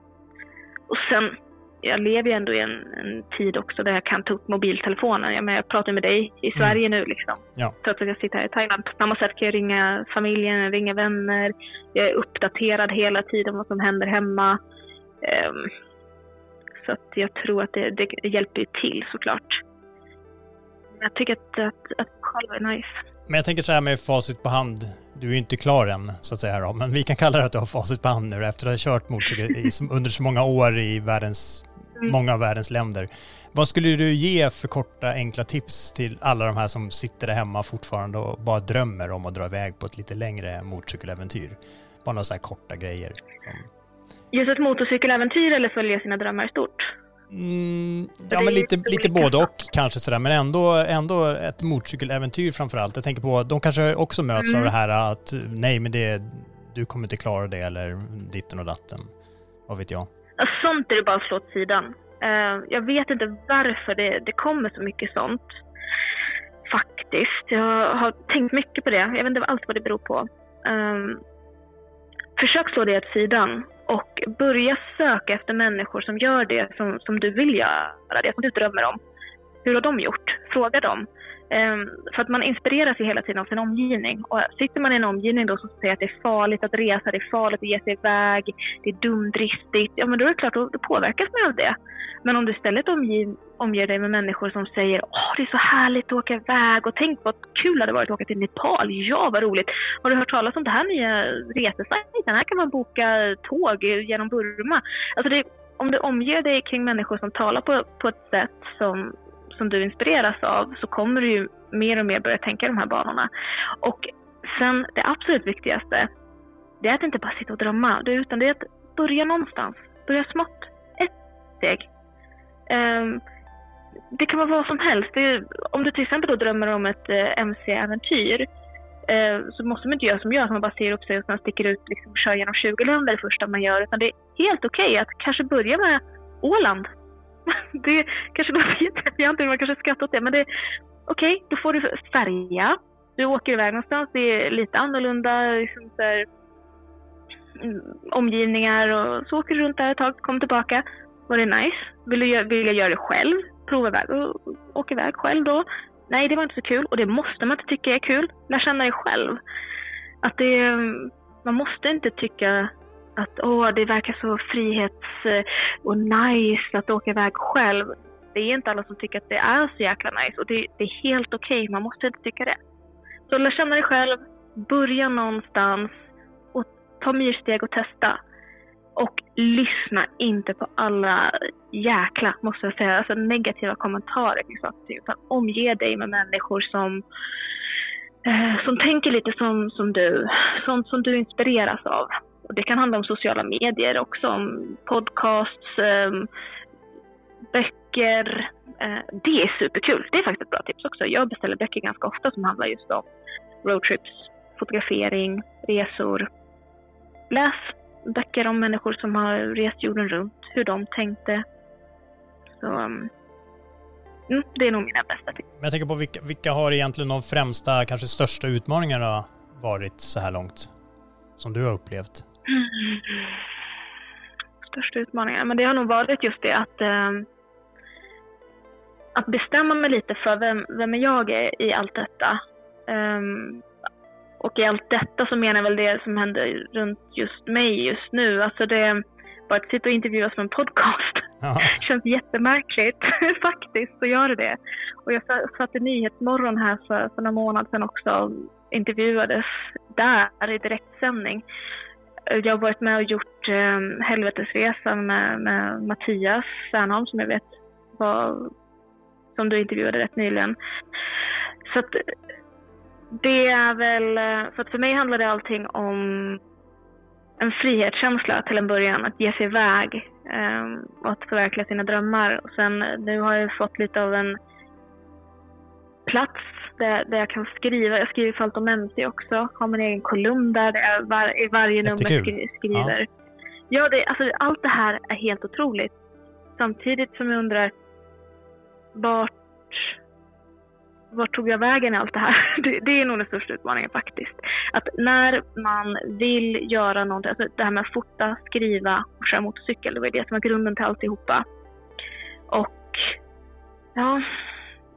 och sen, jag lever ju ändå i en, en, tid också där jag kan ta upp mobiltelefonen. Jag, menar, jag pratar med dig i mm. Sverige mm. nu liksom. Ja. Trots att jag sitter här i Thailand. På samma sätt kan jag ringa familjen, ringa vänner. Jag är uppdaterad hela tiden om vad som händer hemma. Um, så att jag tror att det, det hjälper till såklart. Jag tycker att, att, att själv är nice. Men jag tänker så här med facit på hand. Du är ju inte klar än, så att säga. Då. Men vi kan kalla det att du har facit på hand nu efter att ha kört motorcykel under så många år i världens, mm. många av världens länder. Vad skulle du ge för korta, enkla tips till alla de här som sitter där hemma fortfarande och bara drömmer om att dra iväg på ett lite längre motorcykeläventyr? Bara några så här korta grejer. Just ett motorcykeläventyr eller följa sina drömmar i stort? Mm, ja, men lite, lite både och kanske sådär, men ändå, ändå ett motorcykeläventyr framför allt. Jag tänker på, de kanske också möts mm. av det här att nej, men det, du kommer inte klara det eller ditten och datten. Vad vet jag? Sånt är det bara att slå åt sidan. Uh, jag vet inte varför det, det kommer så mycket sånt. Faktiskt. Jag har tänkt mycket på det. Jag vet inte alls vad det beror på. Um, försök slå det åt sidan och börja söka efter människor som gör det som, som du vill göra, det som du drömmer om. Hur har de gjort? Fråga dem. Ehm, för att man inspireras ju hela tiden av sin omgivning. Och sitter man i en omgivning då som säger att det är farligt att resa, det är farligt att ge sig iväg, det är dumdristigt, ja men då är det klart, då, då påverkas man av det. Men om du istället omger, omger dig med människor som säger åh det är så härligt att åka iväg och tänk vad kul det hade varit att åka till Nepal, ja vad roligt. Har du hört talas om det här nya resesajten? Här kan man boka tåg genom Burma. Alltså det, om du omger dig kring människor som talar på, på ett sätt som som du inspireras av så kommer du ju mer och mer börja tänka i de här banorna. Och sen det absolut viktigaste, det är att inte bara sitta och drömma, utan det är att börja någonstans. Börja smått. Ett steg. Um, det kan vara vad som helst. Är, om du till exempel då drömmer om ett eh, MC-äventyr eh, så måste man inte göra som jag, att man bara ser upp sig och sen sticker ut liksom, och kör genom 20 länder det första man gör. Utan det är helt okej okay att kanske börja med Åland det kanske låter jättefjantigt, man kanske skrattar åt det, men det okej, okay, då får du färja. Du åker iväg någonstans, det är lite annorlunda liksom så här, mm, omgivningar och så åker du runt där ett tag, kommer tillbaka. Var det nice? Vill, du, vill jag göra det själv? Prova iväg och åka iväg själv då? Nej, det var inte så kul och det måste man inte tycka är kul. Lär känna dig själv. Att det, mm, man måste inte tycka att åh, det verkar så frihets eh, och nice att åka iväg själv. Det är inte alla som tycker att det är så jäkla nice och det, det är helt okej, okay. man måste inte tycka det. Så lär känna dig själv, börja någonstans och ta myrsteg och testa. Och lyssna inte på alla jäkla, måste jag säga, alltså negativa kommentarer kring saker och ting. Utan omge dig med människor som, eh, som tänker lite som, som du, sånt som du inspireras av. Och det kan handla om sociala medier också, om podcasts, eh, böcker. Eh, det är superkul. Det är faktiskt ett bra tips också. Jag beställer böcker ganska ofta som handlar just om roadtrips, fotografering, resor. Läs böcker om människor som har rest jorden runt, hur de tänkte. Så, um, det är nog mina bästa tips. Men jag tänker på vilka, vilka har egentligen de främsta, kanske största utmaningarna varit så här långt? Som du har upplevt? Största utmaningen? Men det har nog varit just det att, eh, att bestämma mig lite för vem, vem är jag är i allt detta. Um, och i allt detta så menar jag väl det som händer runt just mig just nu. Alltså det, bara att sitta och intervjuas med en podcast ja. känns jättemärkligt faktiskt, så gör det Och jag satt i Nyhetsmorgon här för, för några månader sedan också och intervjuades där i direktsändning Eh, jag har varit med och gjort eh, Helvetesresan med, med Mattias Särnholm som jag vet var, som du intervjuade rätt nyligen. Så att det är väl, eh, för att för mig handlar det allting om en frihetskänsla till en början, att ge sig iväg eh, och att förverkliga sina drömmar. Och sen nu har jag fått lite av en plats där, där jag kan skriva. Jag skriver för allt om MC också. Har min egen kolumn där, där jag var, i varje nummer skri, skriver. Ja, ja det, alltså, allt det här är helt otroligt. Samtidigt som jag undrar vart, vart tog jag vägen i allt det här? Det, det, är nog den största utmaningen faktiskt. Att när man vill göra någonting, alltså det här med att fota, skriva och köra motorcykel, det var det som var grunden till alltihopa. Och ja,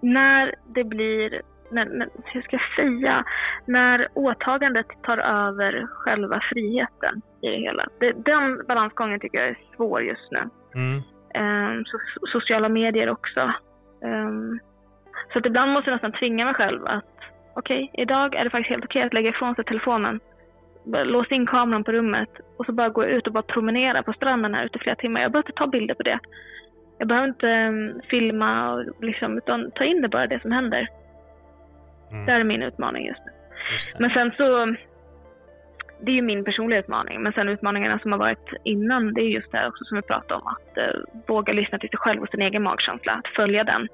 när det blir när, när, hur ska jag säga, när åtagandet tar över själva friheten i det hela. Det, den balansgången tycker jag är svår just nu. Mm. Um, so, sociala medier också. Um, så att ibland måste jag nästan tvinga mig själv att okej, okay, idag är det faktiskt helt okej okay att lägga ifrån sig telefonen. Låsa in kameran på rummet och så bara gå ut och bara promenera på stranden här ute flera timmar. Jag behöver inte ta bilder på det. Jag behöver inte um, filma och liksom, utan ta in det bara, det som händer. Mm. Det är min utmaning just nu. Just men sen så, det är ju min personliga utmaning. Men sen utmaningarna som har varit innan, det är just det också som vi pratade om. Att uh, våga lyssna till sig själv och sin egen magkänsla. Att följa den.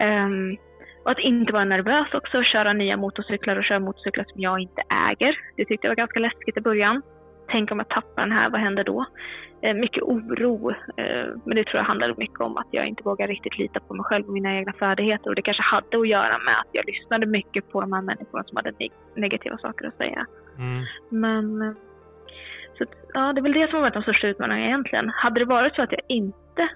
Um, och att inte vara nervös också, köra nya motorcyklar och köra motorcyklar som jag inte äger. Det tyckte jag var ganska läskigt i början. Tänk om jag tappar den här, vad händer då? Eh, mycket oro. Eh, men det tror jag handlar mycket om att jag inte vågar riktigt lita på mig själv och mina egna färdigheter. Och det kanske hade att göra med att jag lyssnade mycket på de här människorna som hade negativa saker att säga. Mm. Men eh, Så ja, det är väl det som har varit de största utmaningarna egentligen. Hade det varit så att jag inte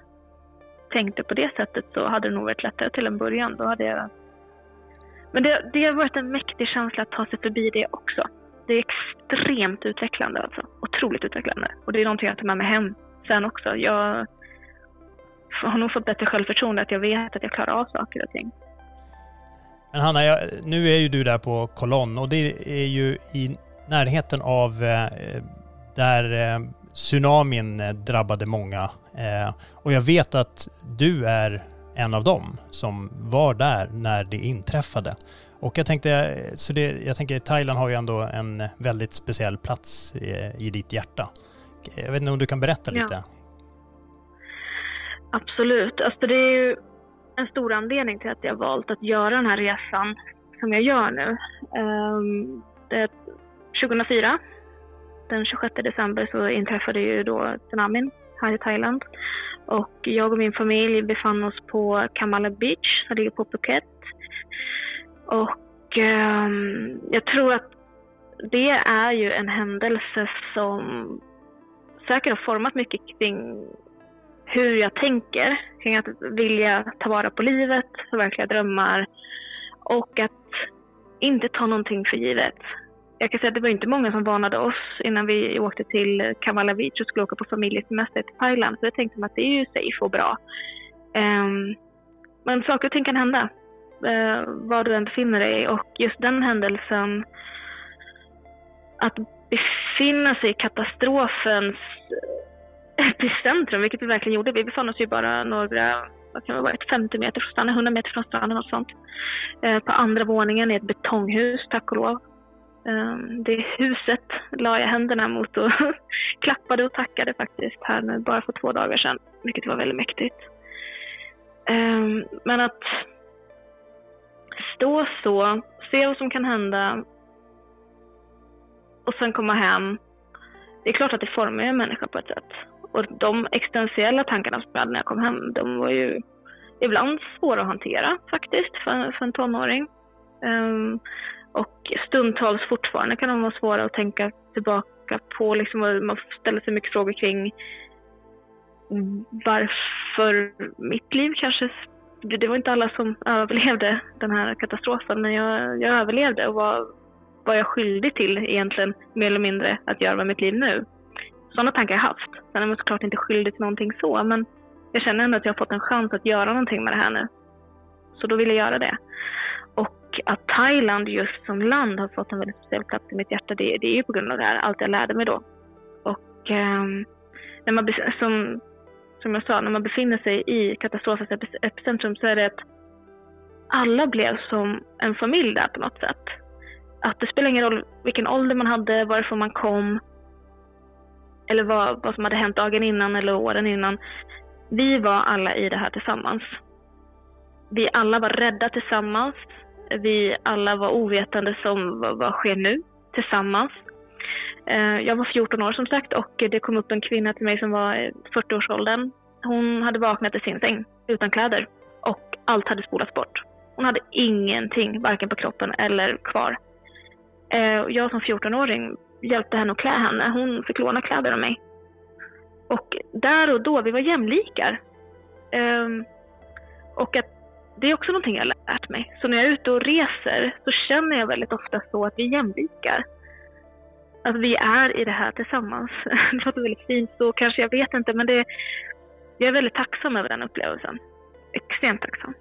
tänkte på det sättet så hade det nog varit lättare till en början. Då hade jag... Men det, det har varit en mäktig känsla att ta sig förbi det också. Det är extremt utvecklande alltså. Otroligt utvecklande. Och det är någonting jag tar med mig hem sen också. Jag har nog fått bättre självförtroende att jag vet att jag klarar av saker och ting. Men Hanna, jag, nu är ju du där på kolonn och det är ju i närheten av eh, där eh, tsunamin eh, drabbade många. Eh, och jag vet att du är en av dem som var där när det inträffade. Och jag tänkte, så det, jag tänker Thailand har ju ändå en väldigt speciell plats i, i ditt hjärta. Jag vet inte om du kan berätta lite? Ja. Absolut. Alltså det är ju en stor anledning till att jag valt att göra den här resan som jag gör nu. Um, det, 2004, den 26 december, så inträffade ju då tsunamin här i Thailand. Och jag och min familj befann oss på Kamala Beach, som ligger på Phuket. Och eh, jag tror att det är ju en händelse som säkert har format mycket kring hur jag tänker kring att vilja ta vara på livet, förverkliga drömmar och att inte ta någonting för givet. Jag kan säga att det var inte många som varnade oss innan vi åkte till Kamala Beach och skulle åka på familjesemester till Thailand. Så jag tänkte att det är ju safe och bra. Um, men saker och ting kan hända, eh, var du än befinner dig. Och just den händelsen, att befinna sig i katastrofens eh, epicentrum, vilket vi verkligen gjorde. Vi befann oss ju bara några, vad kan det vara, 50 meter från stranden, 100 meter från stranden och sånt. Eh, på andra våningen i ett betonghus, tack och lov. Eh, det huset la jag händerna mot och klappade och tackade faktiskt här nu, bara för två dagar sedan, vilket var väldigt mäktigt. Eh, men att då så, se vad som kan hända och sen komma hem. Det är klart att det formar en människa på ett sätt. Och de existentiella tankarna som jag hade när jag kom hem, de var ju ibland svåra att hantera faktiskt för, för en tonåring. Um, och stundtals fortfarande kan de vara svåra att tänka tillbaka på. Liksom, man ställer sig mycket frågor kring varför mitt liv kanske... Det var inte alla som överlevde den här katastrofen, men jag, jag överlevde och var, var jag skyldig till egentligen, mer eller mindre, att göra med mitt liv nu. Sådana tankar har jag haft. Sen är man såklart inte skyldig till någonting så, men jag känner ändå att jag har fått en chans att göra någonting med det här nu. Så då vill jag göra det. Och att Thailand just som land har fått en väldigt speciell plats i mitt hjärta, det, det är ju på grund av det här, allt jag lärde mig då. Och eh, när man, som, som jag sa, när man befinner sig i katastrofens epicentrum så är det att alla blev som en familj där på något sätt. Att det spelar ingen roll vilken ålder man hade, varifrån man kom, eller vad, vad som hade hänt dagen innan eller åren innan. Vi var alla i det här tillsammans. Vi alla var rädda tillsammans. Vi alla var ovetande som vad, vad sker nu tillsammans. Eh, jag var 14 år som sagt och det kom upp en kvinna till mig som var eh, 40-årsåldern. Hon hade vaknat i sin säng utan kläder och allt hade spolats bort. Hon hade ingenting, varken på kroppen eller kvar. Eh, jag som 14-åring hjälpte henne att klä henne. Hon fick låna kläder av mig. Och där och då, vi var jämlikar. Ehm, och att det är också någonting jag har lärt mig. Så när jag är ute och reser så känner jag väldigt ofta så att vi är jämlikar. Att vi är i det här tillsammans. det låter väldigt fint så kanske, jag vet inte, men det, jag är väldigt tacksam över den upplevelsen. Extremt tacksam.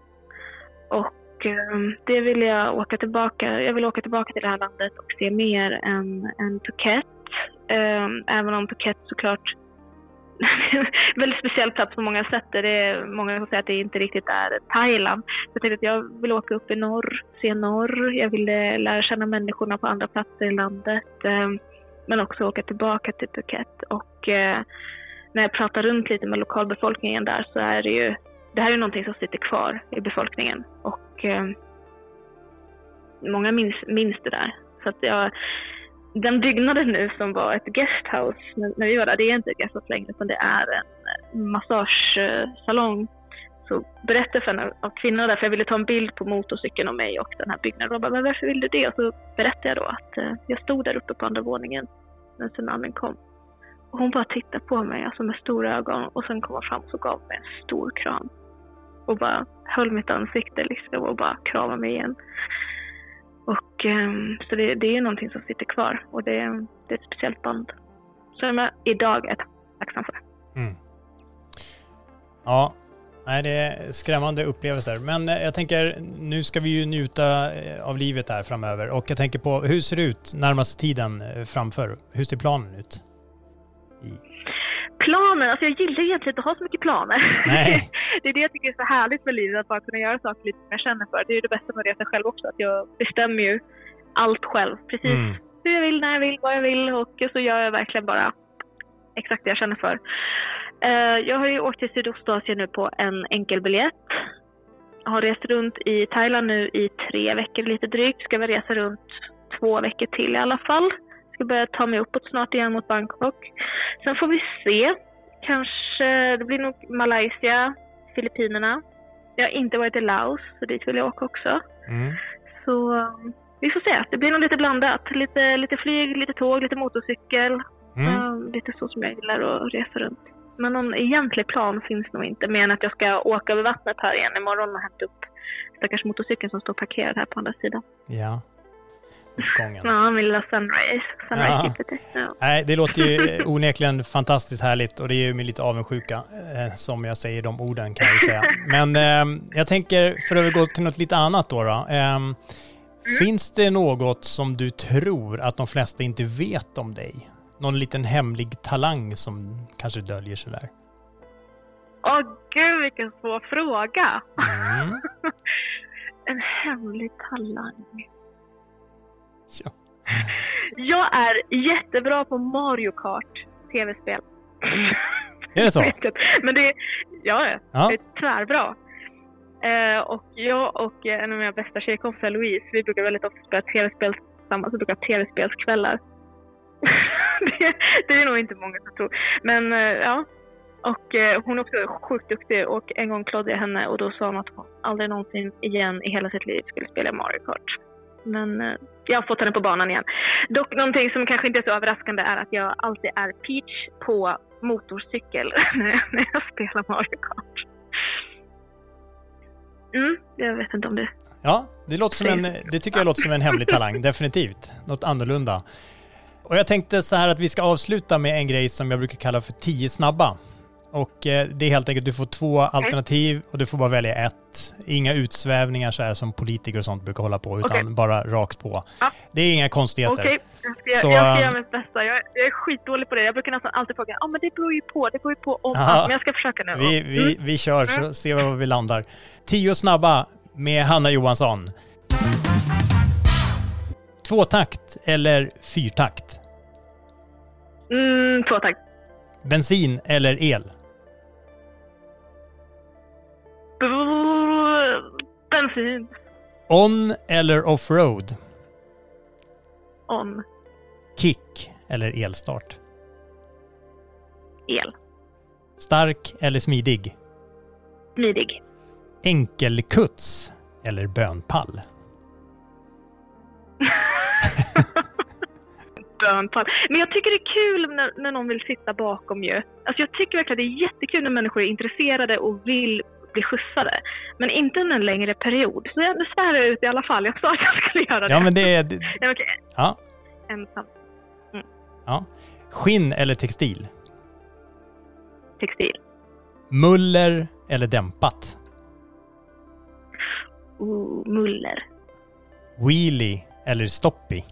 Och ehm, det vill jag åka tillbaka. Jag vill åka tillbaka till det här landet och se mer än, än Phuket. Ehm, även om Phuket såklart väldigt speciell plats på många sätt. Det är många som säger att det inte riktigt är Thailand. Jag tänkte att jag vill åka upp i norr, se norr. Jag vill eh, lära känna människorna på andra platser i landet. Ehm, men också åka tillbaka till Phuket. Och eh, när jag pratar runt lite med lokalbefolkningen där så är det ju det här är någonting som sitter kvar i befolkningen och ehm, många minns, minns det där. Så att jag, den byggnaden nu som var ett guesthouse när vi var där, det är inte ett guesthouse längre utan det är en eh, massagesalong. Så berättade jag för en av kvinnorna där, för jag ville ta en bild på motorcykeln och mig och den här byggnaden. Och bara, men varför vill du det? Och så berättade jag då att eh, jag stod där uppe på andra våningen när tsunamin kom. Och hon bara tittade på mig alltså med stora ögon och sen kom hon fram och gav mig en stor kram. Och bara höll mitt ansikte liksom och bara kramade mig igen. Och ehm, så det, det är någonting som sitter kvar och det, det är ett speciellt band. Som jag idag är tacksam för. Mm. Ja, Nej, det är skrämmande upplevelser. Men eh, jag tänker, nu ska vi ju njuta eh, av livet här framöver. Och jag tänker på, hur ser det ut närmaste tiden eh, framför? Hur ser planen ut? I... Planen? Alltså jag gillar egentligen inte att ha så mycket planer. Nej. det är det jag tycker är så härligt med livet, att bara kunna göra saker lite som jag känner för. Det är ju det bästa med att resa själv också, att jag bestämmer ju allt själv. Precis mm. hur jag vill, när jag vill, vad jag vill och så gör jag verkligen bara exakt det jag känner för. Eh, jag har ju åkt till Sydostasien nu på en enkelbiljett. Jag har rest runt i Thailand nu i tre veckor lite drygt. Ska väl resa runt två veckor till i alla fall. Ska börja ta mig uppåt snart igen mot Bangkok. Sen får vi se. Kanske, det blir nog Malaysia, Filippinerna. Jag har inte varit i Laos, så dit vill jag åka också. Mm. Så vi får se. Det blir nog lite blandat. Lite, lite flyg, lite tåg, lite motorcykel. Mm. Lite så som jag gillar att resa runt. Men någon egentlig plan finns nog inte mer än att jag ska åka över vattnet här igen imorgon och hämta upp stackars motorcykeln som står parkerad här på andra sidan. Ja. Utgången. Ja, min lilla Sunrise. sunrise ja. Nej, det låter ju onekligen fantastiskt härligt och det är ju med lite avundsjuka eh, som jag säger de orden kan jag säga. Men eh, jag tänker, för att övergå till något lite annat då. då eh, mm. Finns det något som du tror att de flesta inte vet om dig? någon liten hemlig talang som kanske döljer sig där? Åh oh, gud vilken svår fråga. Mm. en hemlig talang. Ja. Jag är jättebra på Mario Kart tv-spel. Är det så? Men det, ja, ja. jag är tvärbra. Eh, och jag och en av mina bästa tjejkompisar, Louise, vi brukar väldigt ofta spela tv-spel tillsammans. Vi brukar ha tv-spelskvällar. det, det, är nog inte många som tror. Men eh, ja. Och eh, hon är också sjukt duktig och en gång klodde jag henne och då sa hon att hon aldrig någonsin igen i hela sitt liv skulle spela Mario Kart. Men eh, jag har fått henne på banan igen. Dock någonting som kanske inte är så överraskande är att jag alltid är Peach på motorcykel när jag spelar Mario Kart. Mm, jag vet inte om det... Ja, det, låter som en, det tycker jag låter som en hemlig talang, definitivt. Något annorlunda. Och jag tänkte så här att vi ska avsluta med en grej som jag brukar kalla för tio snabba. Och eh, det är helt enkelt, du får två alternativ och du får bara välja ett. Inga utsvävningar så här som politiker och sånt brukar hålla på, utan okay. bara rakt på. Ja. Det är inga konstigheter. Okej, okay. jag, ska, så, jag ska göra mitt bästa. Jag, jag, är skitdålig på det. Jag brukar nästan alltid fråga, ja ah, men det beror ju på, det beror ju på om Aha. Men jag ska försöka nu. Vi, vi, mm. vi kör, så mm. ser vi var vi landar. Tio snabba med Hanna Johansson. Tvåtakt eller fyrtakt? Mm, tvåtakt. Bensin eller el? Bensin. On eller offroad? On. Kick eller elstart? El. Stark eller smidig? Smidig. Enkelkuts eller bönpall? bönpall. Men jag tycker det är kul när, när någon vill sitta bakom ju. Alltså jag tycker verkligen det är jättekul när människor är intresserade och vill bli skjutsade. Men inte under en längre period. Så jag, svär ut i alla fall. Jag sa att jag skulle göra det. Ja, men det är... ja, okay. ja. Ensam. Mm. Ja. Skinn eller textil? Textil. Muller eller dämpat? Oh, muller. Wheelie eller stoppie?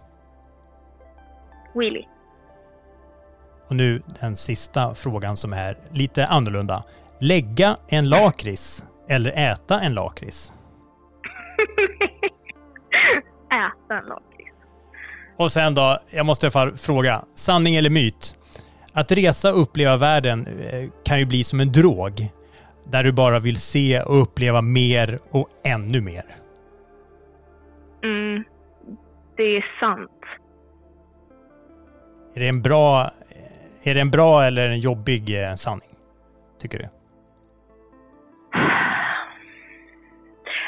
Willy. Och nu den sista frågan som är lite annorlunda. Lägga en lakrits eller äta en lakrits? äta en lakrits. Och sen då, jag måste i alla fall fråga, sanning eller myt? Att resa och uppleva världen eh, kan ju bli som en drog. Där du bara vill se och uppleva mer och ännu mer. Mm, det är sant. Är det en bra, är det en bra eller en jobbig eh, sanning? Tycker du?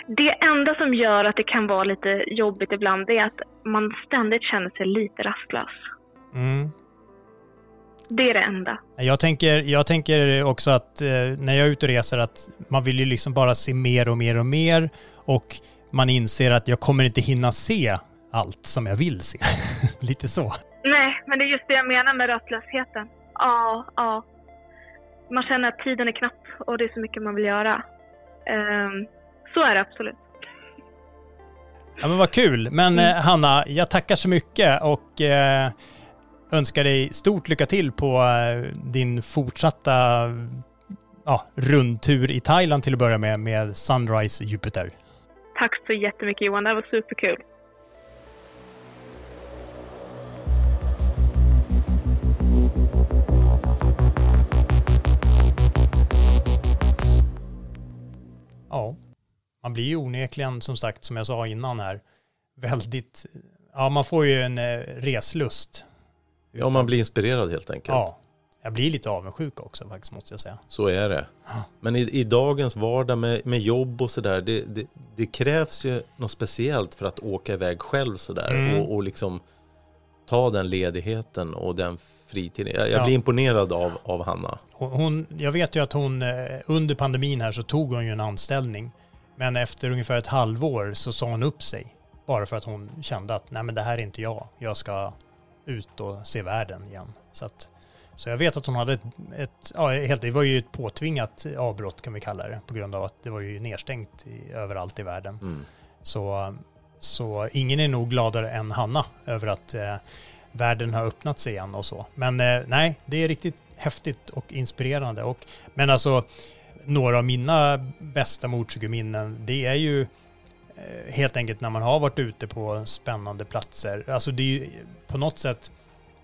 Det enda som gör att det kan vara lite jobbigt ibland är att man ständigt känner sig lite rastlös. Mm. Det är det enda. Jag tänker, jag tänker också att eh, när jag är ute och reser att man vill ju liksom bara se mer och mer och mer och man inser att jag kommer inte hinna se allt som jag vill se. Lite så. Nej, men det är just det jag menar med rastlösheten. Ja, ja. Man känner att tiden är knapp och det är så mycket man vill göra. Ehm, så är det absolut. Ja men vad kul. Men eh, Hanna, jag tackar så mycket och eh, önskar dig stort lycka till på eh, din fortsatta ja, rundtur i Thailand till att börja med, med Sunrise Jupiter. Tack så jättemycket Johan, det var superkul. Ja, man blir ju onekligen som sagt, som jag sa innan här, väldigt, ja man får ju en eh, reslust. Ja, man blir inspirerad helt enkelt. Ja, jag blir lite avundsjuk också faktiskt måste jag säga. Så är det. Men i, i dagens vardag med, med jobb och sådär, det, det, det krävs ju något speciellt för att åka iväg själv sådär Mm. och, och liksom ta den ledigheten och den fritiden. Jag, jag Ja. blir imponerad av, av Hanna. Hon, jag vet ju att hon eh, under pandemin här så tog hon ju en anställning. Men efter ungefär ett halvår så sa hon upp sig. Bara för att hon kände att nej men det här är inte jag. Jag ska ut och se världen igen. Så, att, så jag vet att hon hade ett, ett ja, helt, det var ju ett påtvingat avbrott kan vi kalla det. På grund av att det var ju nedstängt i, överallt i världen. Mm. Så, så ingen är nog gladare än Hanna över att eh, världen har öppnat sig igen och så. Men eh, nej, det är riktigt häftigt och inspirerande. Och, men alltså, några av mina bästa motorcykelminnen, det är ju eh, helt enkelt när man har varit ute på spännande platser. Alltså det är ju på något sätt,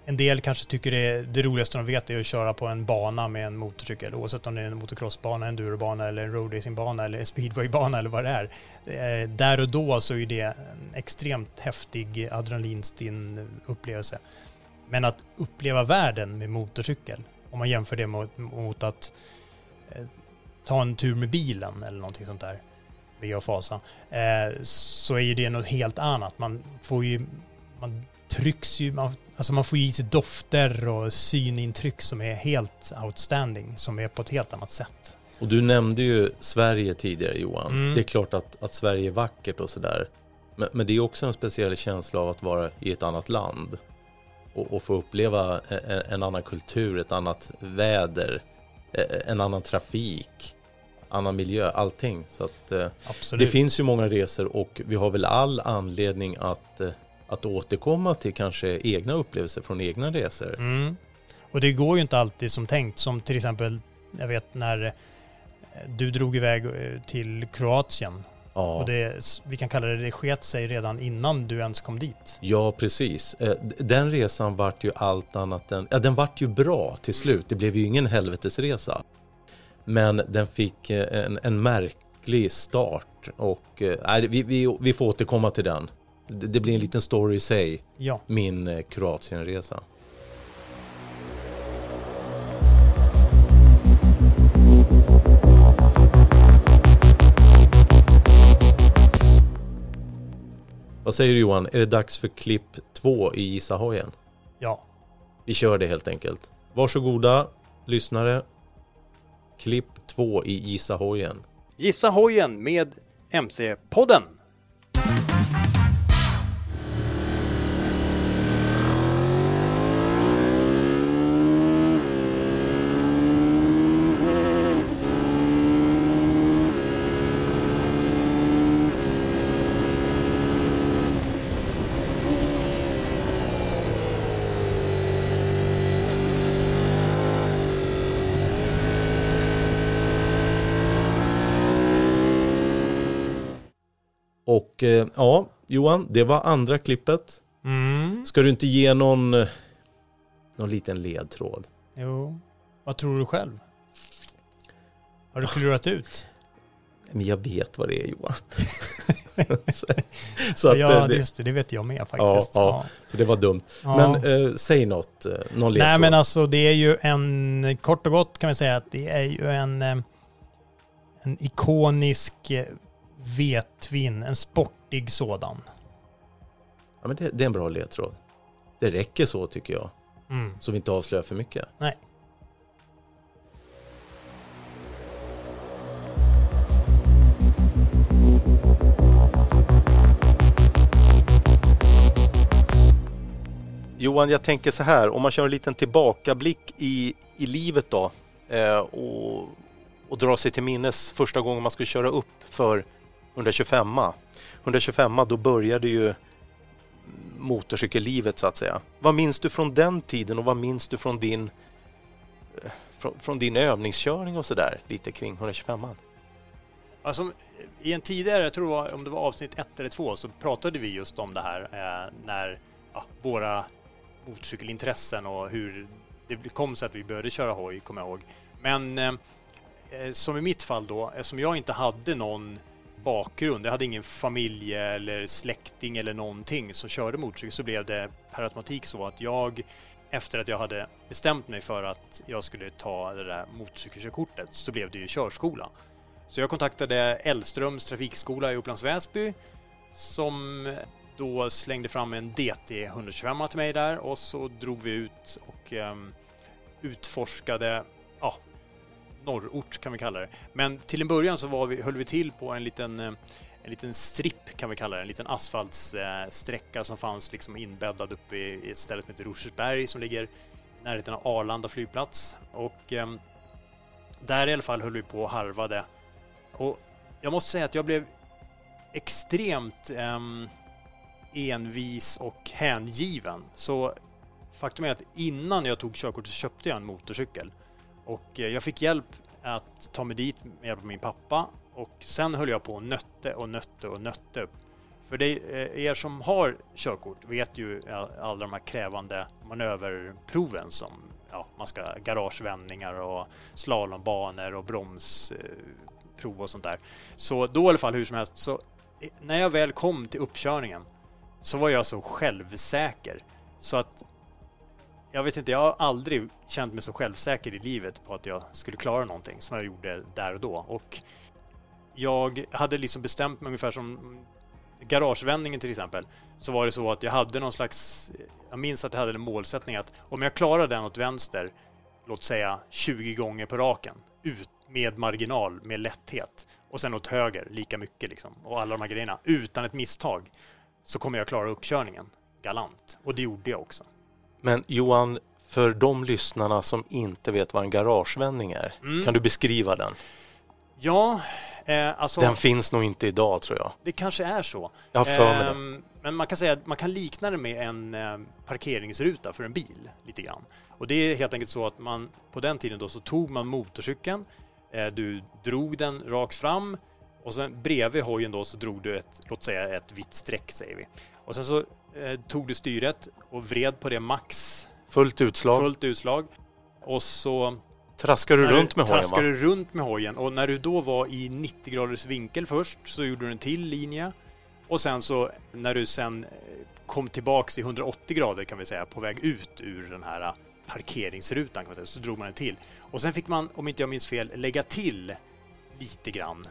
en del kanske tycker det, är, det roligaste de vet är att köra på en bana med en motorcykel, oavsett om det är en motocrossbana, en endurobana eller en roadracingbana eller en speedwaybana eller vad det är. Eh, där och då så är det en extremt häftig adrenalinstinn upplevelse. Men att uppleva världen med motorcykel, om man jämför det mot, mot att eh, ta en tur med bilen eller någonting sånt där, via fasa, eh, så är ju det något helt annat. Man får ju, man trycks ju, man, alltså man får ju i sig dofter och synintryck som är helt outstanding, som är på ett helt annat sätt. Och du nämnde ju Sverige tidigare Johan. Mm. Det är klart att, att Sverige är vackert och sådär. Men, men det är också en speciell känsla av att vara i ett annat land. Och, och få uppleva en, en annan kultur, ett annat väder, eh, en annan trafik, annan miljö, allting. Så att, eh, det finns ju många resor och vi har väl all anledning att, eh, att återkomma till kanske egna upplevelser från egna resor. Mm. Och det går ju inte alltid som tänkt, som till exempel, jag vet när eh, du drog iväg eh, till Kroatien. Ja. Och det, vi kan kalla det, det sket sig redan innan du ens kom dit. Ja, precis. Eh, Den resan vart ju allt annat än... Ja, den vart ju bra till slut. Det blev ju ingen helvetesresa. Men den fick eh, en, en märklig start och nej, vi, vi, vi får återkomma till den. Det, det blir en liten story i sig, Ja. min eh, Kroatienresa. Vad säger du Johan, är det dags för klipp två i Gissa hojen? Ja. Vi kör det helt enkelt. Varsågoda, lyssnare. Klipp två i Gissa hojen. Gissa hojen med MC-podden. Och eh, ja, Johan, det var andra klippet. Mm. Ska du inte ge någon, eh, någon liten ledtråd? Jo. Vad tror du själv? Har du klurat ut? Men jag vet vad det är Johan. så, så, att, ja, eh, det, just det. Det vet jag med ja, faktiskt. ja, så det var dumt. Ja. Men eh, säg något, någon ledtråd. Nej men alltså det är ju en, kort och gott kan vi säga att det är ju en, en ikonisk vetvin, en sportig sådan. ja, men det, det är en bra ledtråd. Det räcker så tycker jag. Mm. Så vi inte avslöjar för mycket. Nej. Johan, jag tänker så här, om man kör en liten tillbakablick i, i livet då eh, och, och drar sig till minnes första gången man skulle köra upp för 125 125 då började ju motorcykellivet så att säga. Vad minns du från den tiden och vad minns du från din, eh, från, från din övningskörning och så där lite kring 125 Alltså, I en tidigare, jag tror det var, om det var avsnitt ett eller två, så pratade vi just om det här eh, när ja, våra motorcykelintressen och hur det kom sig att vi började köra hoj, kommer jag ihåg. Men eh, eh, som i mitt fall då, eftersom jag inte hade någon bakgrund, jag hade ingen familj eller släkting eller någonting som körde motorcykel, så blev det per automatik så att jag efter att jag hade bestämt mig för att jag skulle ta det där motorcykelkörkortet så blev det ju körskola. Så jag kontaktade Ellströms trafikskola i Upplands Väsby som då slängde fram en DT 125 till mig där. Och så drog vi ut och um, utforskade ja, norrort kan vi kalla det. Men till en början så var vi, höll vi till på en liten, eh, en liten stripp kan vi kalla det, en liten asfaltsträcka som fanns liksom inbäddad uppe i ett ställe som heter Rosersberg som ligger i närheten av Arlanda flygplats. Och ehm, där i alla fall höll vi på och harvade. Och jag måste säga att jag blev extremt ehm, envis och hängiven. Så faktum är att innan jag tog körkortet så köpte jag en motorcykel. Och eh, jag fick hjälp att ta mig dit med hjälp av min pappa. Och sen höll jag på och nötte och nötte och nötte. För det, eh, er som har körkort vet ju alla de här krävande manöverproven som ja, man ska garagevändningar och slalombanor och bromsprov och sånt där. Så då i alla fall hur som helst så eh, när jag väl kom till uppkörningen så var jag så självsäker så att jag vet inte, jag har aldrig känt mig så självsäker i livet på att jag skulle klara någonting som jag gjorde där och då. Och jag hade liksom bestämt mig ungefär som garagevändningen till exempel. Så var det så att jag hade någon slags, jag minns att jag hade en målsättning att om jag klarar den åt vänster, låt säga 20 gånger på raken, ut med marginal, med lätthet och sen åt höger lika mycket liksom och alla de här grejerna utan ett misstag så kommer jag klara uppkörningen galant. Och det gjorde jag också. Men Johan, för de lyssnarna som inte vet vad en garagevändning är, mm. kan du beskriva den? Ja, eh, alltså... Den finns nog inte idag tror jag. Det kanske är så. Jag har för mig eh, det. Ehm, men man kan säga att man kan likna det med en eh, parkeringsruta för en bil lite grann. Och det är helt enkelt så att man på den tiden då så tog man motorcykeln, eh, du drog den rakt fram och sen bredvid hojen då så drog du ett, låt säga ett vitt streck säger vi. Och sen så eh, tog du styret och vred på det max. Fullt utslag. Fullt utslag. Och så Traskar du runt med hojen Traskar du runt med hojen och när du då var i 90 graders vinkel först så gjorde du en till linje. Och sen så när du sen eh, kom tillbaks i 180 grader kan vi säga på väg ut ur den här parkeringsrutan kan man säga, så drog man en till. Och sen fick man, om inte jag minns fel, lägga till lite grann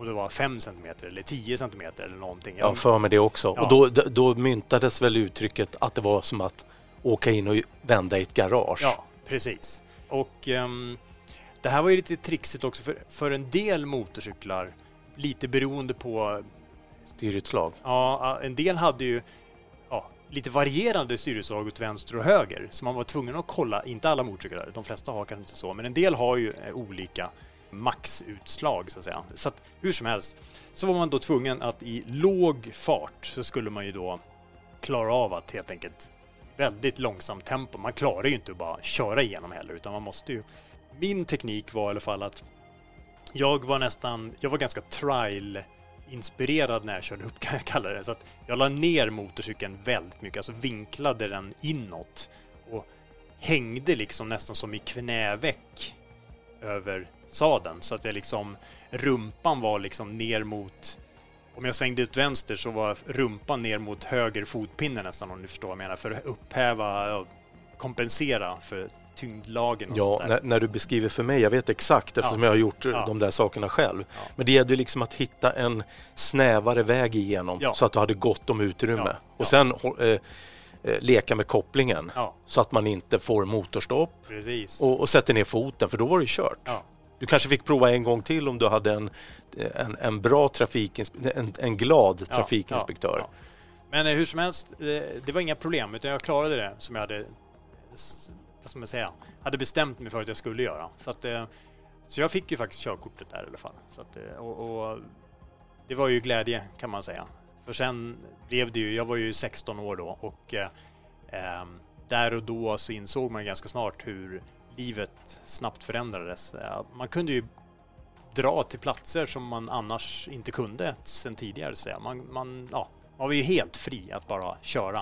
och det var 5 cm eller 10 cm eller någonting. Jag för mig det också. Ja. Och då, då myntades väl uttrycket att det var som att åka in och vända i ett garage. Ja, precis. Och um, det här var ju lite trixigt också för, för en del motorcyklar, lite beroende på styrutslag. Ja, en del hade ju ja, lite varierande styrutslag åt vänster och höger, så man var tvungen att kolla, inte alla motorcyklar, de flesta har kanske inte så, men en del har ju eh, olika maxutslag så att säga. Så att, hur som helst så var man då tvungen att i låg fart så skulle man ju då klara av att helt enkelt väldigt långsamt tempo. Man klarar ju inte att bara köra igenom heller utan man måste ju. Min teknik var i alla fall att jag var nästan, jag var ganska trial inspirerad när jag körde upp kan jag kalla det. Så att jag la ner motorcykeln väldigt mycket, alltså vinklade den inåt och hängde liksom nästan som i knäveck över sadeln så att jag liksom rumpan var liksom ner mot om jag svängde ut vänster så var rumpan ner mot höger fotpinne nästan om ni förstår vad jag menar för att upphäva kompensera för tyngdlagen och Ja, sånt där. När, när, du beskriver för mig, jag vet exakt eftersom ja. jag har gjort ja. de där sakerna själv. Ja. Men det gällde liksom att hitta en snävare väg igenom så att du hade gott om utrymme. Och sen eh, eh, leka med kopplingen Ja, så att man inte får motorstopp och, och sätter ner foten för då var det kört. Ja. Du kanske fick prova en gång till om du hade en, en, en bra trafikinspektör, en, en glad Ja, trafikinspektör. ja. Men eh, hur som helst, eh, det var inga problem utan jag klarade det som jag hade, vad ska man säga, hade bestämt mig för att jag skulle göra. Så, att, eh, så jag fick ju faktiskt körkortet där i alla fall. Så att, och, och det var ju glädje kan man säga. För sen blev det ju, jag var ju 16 år då och eh, eh, där och då så insåg man ganska snart hur livet snabbt förändrades. Eh, Man kunde ju dra till platser som man annars inte kunde sen tidigare. Så man, man, ja, man var ju helt fri att bara köra.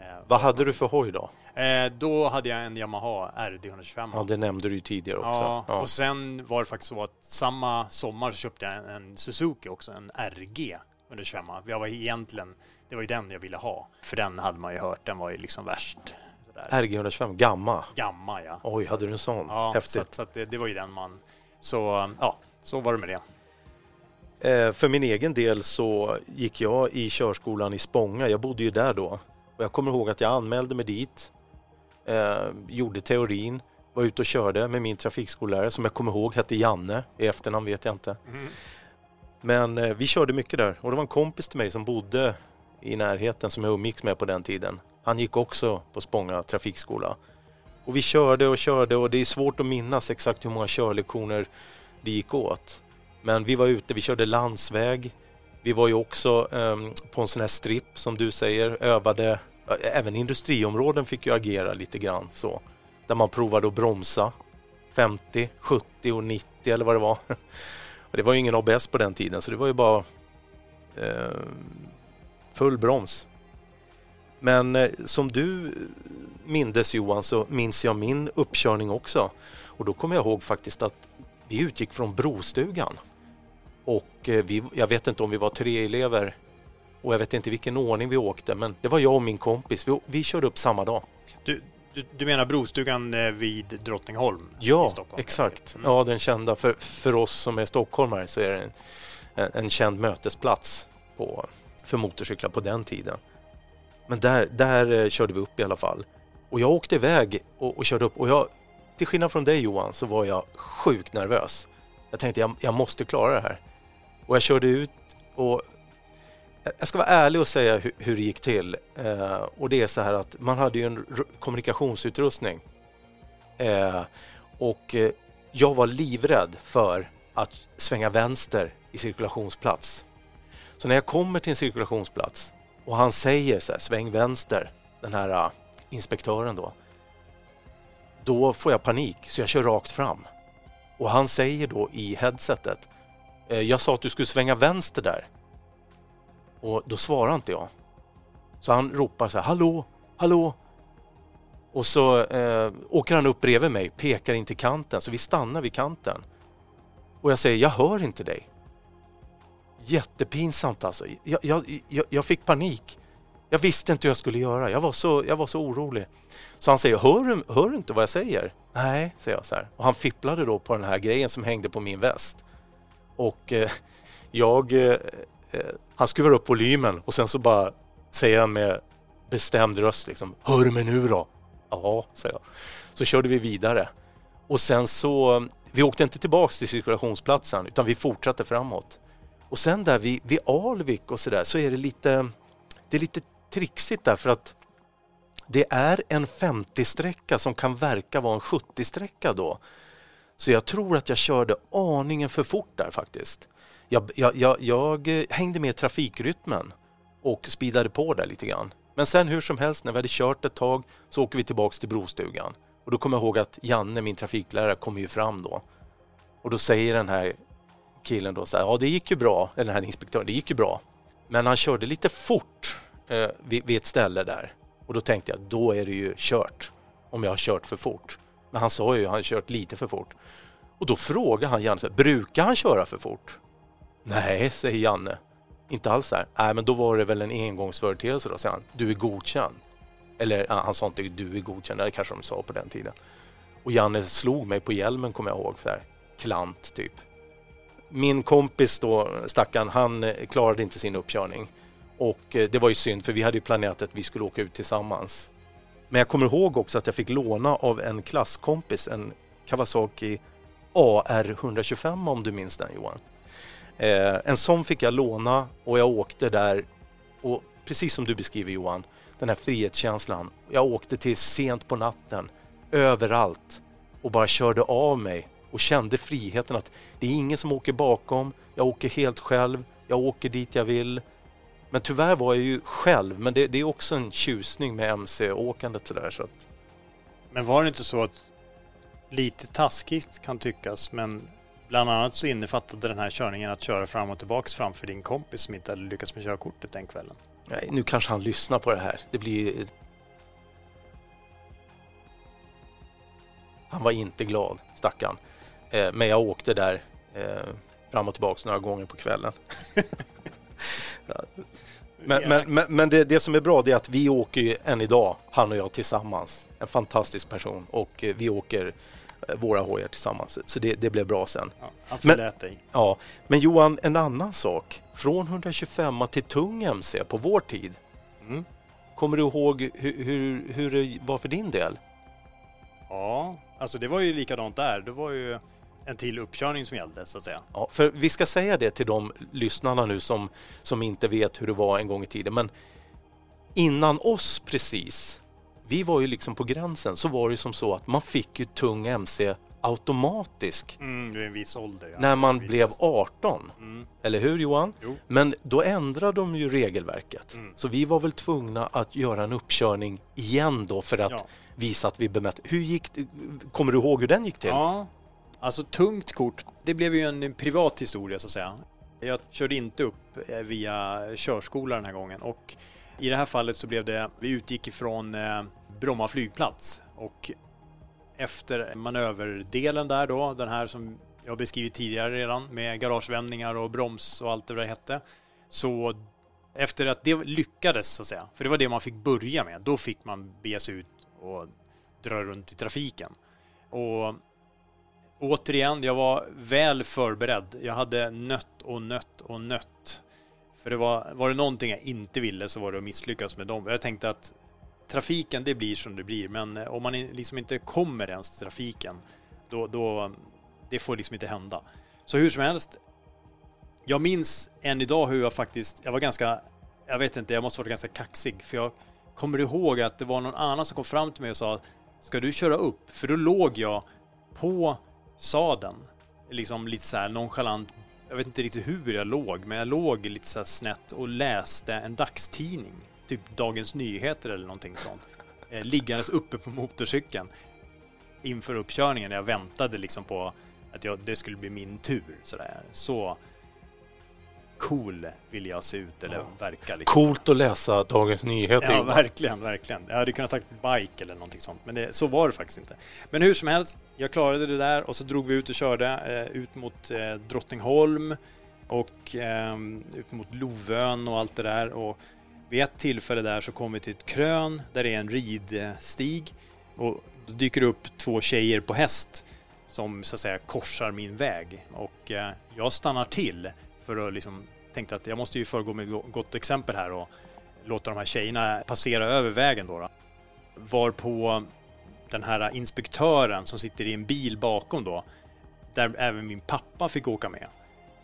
Eh, Vad hade du för hoj då? Eh, då hade jag en Yamaha RD 125. Ja, det nämnde du ju tidigare också. Ja, Ja. och sen var det faktiskt så att samma sommar köpte jag en, en Suzuki också, en RG 125. Jag var egentligen, det var ju den jag ville ha. För den hade man ju hört, den var ju liksom värst. Sådär. RG 125, gamma. Gamma ja. Oj, hade du en sån? Ja, så, Häftigt. att, så att det, det var ju den man... Så ja, så var det med det. Eh, för min egen del så gick jag i körskolan i Spånga. Jag bodde ju där då. Och jag kommer ihåg att jag anmälde mig dit, eh, gjorde teorin, var ute och körde med min trafikskollärare som jag kommer ihåg hette Janne. I efternamn vet jag inte. Men eh, vi körde mycket där och det var en kompis till mig som bodde i närheten som jag umgicks med på den tiden. Han gick också på Spånga trafikskola. Och vi körde och körde och det är svårt att minnas exakt hur många körlektioner det gick åt. Men vi var ute, vi körde landsväg. Vi var ju också um, på en sån här stripp som du säger, övade. Även industriområden fick ju agera lite grann så. Där man provade att bromsa 50, 70 och 90 eller vad det var. Och det var ju ingen ABS på den tiden så det var ju bara eh, full broms. Men eh, som du mindes Johan så minns jag min uppkörning också. Och då kommer jag ihåg faktiskt att vi utgick från Brostugan. Och eh, vi, jag vet inte om vi var tre elever och jag vet inte vilken ordning vi åkte men det var jag och min kompis. Vi, vi körde upp samma dag. Du, du, du menar Brostugan eh, vid Drottningholm i Ja, exakt. Mm. Ja, den kända. För, för oss som är stockholmare så är det en, en, en känd mötesplats på, för motorcyklar på den tiden. Men där, där eh, körde vi upp i alla fall. Och jag åkte iväg och, och körde upp och jag, till skillnad från dig Johan, så var jag sjukt nervös. Jag tänkte jag, jag måste klara det här. Och jag körde ut och jag- ska vara ärlig och säga hur, hur det gick till. Eh, och det är så här att man hade ju en kommunikationsutrustning Eh, och eh, jag var livrädd för att svänga vänster i cirkulationsplats. Så när jag kommer till en cirkulationsplats och han säger så här, sväng vänster, den här uh, inspektören då. Då får jag panik så jag kör rakt fram. Och han säger då i headsetet, eh, jag sa att du skulle svänga vänster där. Och då svarar inte jag. Så han ropar så här, hallå, hallå, och så eh, åker han upp bredvid mig, pekar in till kanten, så vi stannar vid kanten. Och jag säger, jag hör inte dig. Jättepinsamt alltså. Jag, jag, jag, jag fick panik. Jag visste inte hur jag skulle göra. Jag var så, jag var så orolig. Så han säger, hör du, hör du inte vad jag säger? Nej, säger jag så här. Och han fipplade då på den här grejen som hängde på min väst. Och eh, jag... Eh, eh, han skruvar upp volymen och sen så bara säger han med bestämd röst liksom, hör du mig nu då? Ja, säger jag. Så körde vi vidare. Och sen så, vi åkte inte tillbaks till cirkulationsplatsen utan vi fortsatte framåt. Och sen där vid, vid Alvik och sådär så är det lite, det är lite trixigt där för att det är en 50-sträcka som kan verka vara en 70-sträcka då. Så jag tror att jag körde aningen för fort där faktiskt. Jag, jag, jag, jag hängde med trafikrytmen och speedade på där lite grann. Men sen hur som helst, när vi hade kört ett tag så åker vi tillbaks till Brostugan. Och då kommer jag ihåg att Janne, min trafiklärare, kommer ju fram då. Och då säger den här killen då så här, ja det gick ju bra, eller den här inspektören, det gick ju bra. Men han körde lite fort eh, vid, vid ett ställe där. Och då tänkte jag, då är det ju kört. Om jag har kört för fort. Men han sa ju, han har kört lite för fort. Och då frågar han Janne, så här, brukar han köra för fort? Nej, säger Janne. Inte alls här. Nej, men då var det väl en engångsföreteelse då, säger han. Du är godkänd. Eller ja, han sa inte du är godkänd, det kanske de sa på den tiden. Och Janne slog mig på hjälmen kommer jag ihåg, så här. klant typ. Min kompis då, stackaren, han eh, klarade inte sin uppkörning. Och eh, det var ju synd för vi hade ju planerat att vi skulle åka ut tillsammans. Men jag kommer ihåg också att jag fick låna av en klasskompis en Kawasaki AR 125 om du minns den Johan. Eh, en sån fick jag låna och jag åkte där och precis som du beskriver Johan, den här frihetskänslan. Jag åkte till sent på natten, överallt och bara körde av mig och kände friheten att det är ingen som åker bakom, jag åker helt själv, jag åker dit jag vill. Men tyvärr var jag ju själv, men det, det är också en tjusning med MC-åkandet sådär. Så att... Men var det inte så att lite taskigt kan tyckas, men bland annat så innefattade den här körningen att köra fram och tillbaks framför din kompis som inte hade lyckats med körkortet den kvällen? Nej, nu kanske han lyssnar på det här. Det blir... Han var inte glad, stackarn. Eh, men jag åkte där eh, fram och tillbaks några gånger på kvällen. men, men, men, men det, det, som är bra är att vi åker ju än idag, han och jag tillsammans. En fantastisk person och eh, vi åker våra hojar tillsammans. Så det, det blev bra sen. Ja, han förlät dig. Ja, men Johan, en annan sak. Från 125 till tung MC på vår tid. Mm. Kommer du ihåg hur, hur, hur det var för din del? Ja, alltså det var ju likadant där. Det var ju en till uppkörning som gällde så att säga. Ja, för vi ska säga det till de lyssnarna nu som, som inte vet hur det var en gång i tiden. Men innan oss precis vi var ju liksom på gränsen, så var det som så att man fick ju tung MC automatisk. Mm, en viss ålder. Ja. När man blev 18. Mm. Eller hur Johan? Jo. Men då ändrade de ju regelverket. Mm. Så vi var väl tvungna att göra en uppkörning igen då för att ja. visa att vi bemötte. Hur gick? Kommer du ihåg hur den gick till? Ja, alltså tungt kort. Det blev ju en privat historia så att säga. Jag körde inte upp eh, via körskola den här gången och i det här fallet så blev det, vi utgick ifrån eh, Bromma flygplats och efter manöverdelen där då, den här som jag beskrivit tidigare redan med garagevändningar och broms och allt det där hette. Så efter att det lyckades så att säga, för det var det man fick börja med, då fick man bege sig ut och dra runt i trafiken. Och återigen, jag var väl förberedd. Jag hade nött och nött och nött. För det var, var det någonting jag inte ville så var det att misslyckas med dem. Jag tänkte att trafiken, det blir som det blir, men eh, om man liksom inte kommer ens till trafiken, då, då det får liksom inte hända. Så hur som helst, jag minns än idag hur jag faktiskt, jag var ganska, jag vet inte, jag måste vara ganska kaxig, för jag kommer ihåg att det var någon annan som kom fram till mig och sa Ska du köra upp? För då låg jag på saden, liksom lite så här nonchalant. Jag vet inte riktigt hur jag låg, men jag låg lite så snett och läste en dagstidning typ Dagens Nyheter eller någonting sånt. Eh, liggandes uppe på motorcykeln inför uppkörningen. Jag väntade liksom på att jag, det skulle bli min tur. Sådär. Så cool vill jag se ut eller ja. verka. Liksom. Coolt att läsa Dagens Nyheter. Ja, verkligen, verkligen. Jag hade kunnat sagt bike eller någonting sånt, men det, så var det faktiskt inte. Men hur som helst, jag klarade det där och så drog vi ut och körde eh, ut mot eh, Drottningholm och eh, ut mot Lovön och allt det där. Och vid ett tillfälle där så kommer vi till ett krön där det är en ridstig och då dyker det upp två tjejer på häst som så att säga korsar min väg och eh, jag stannar till för att liksom tänkte att jag måste ju föregå med gott exempel här och låta de här tjejerna passera över vägen då. då. Varpå den här inspektören som sitter i en bil bakom då, där även min pappa fick åka med.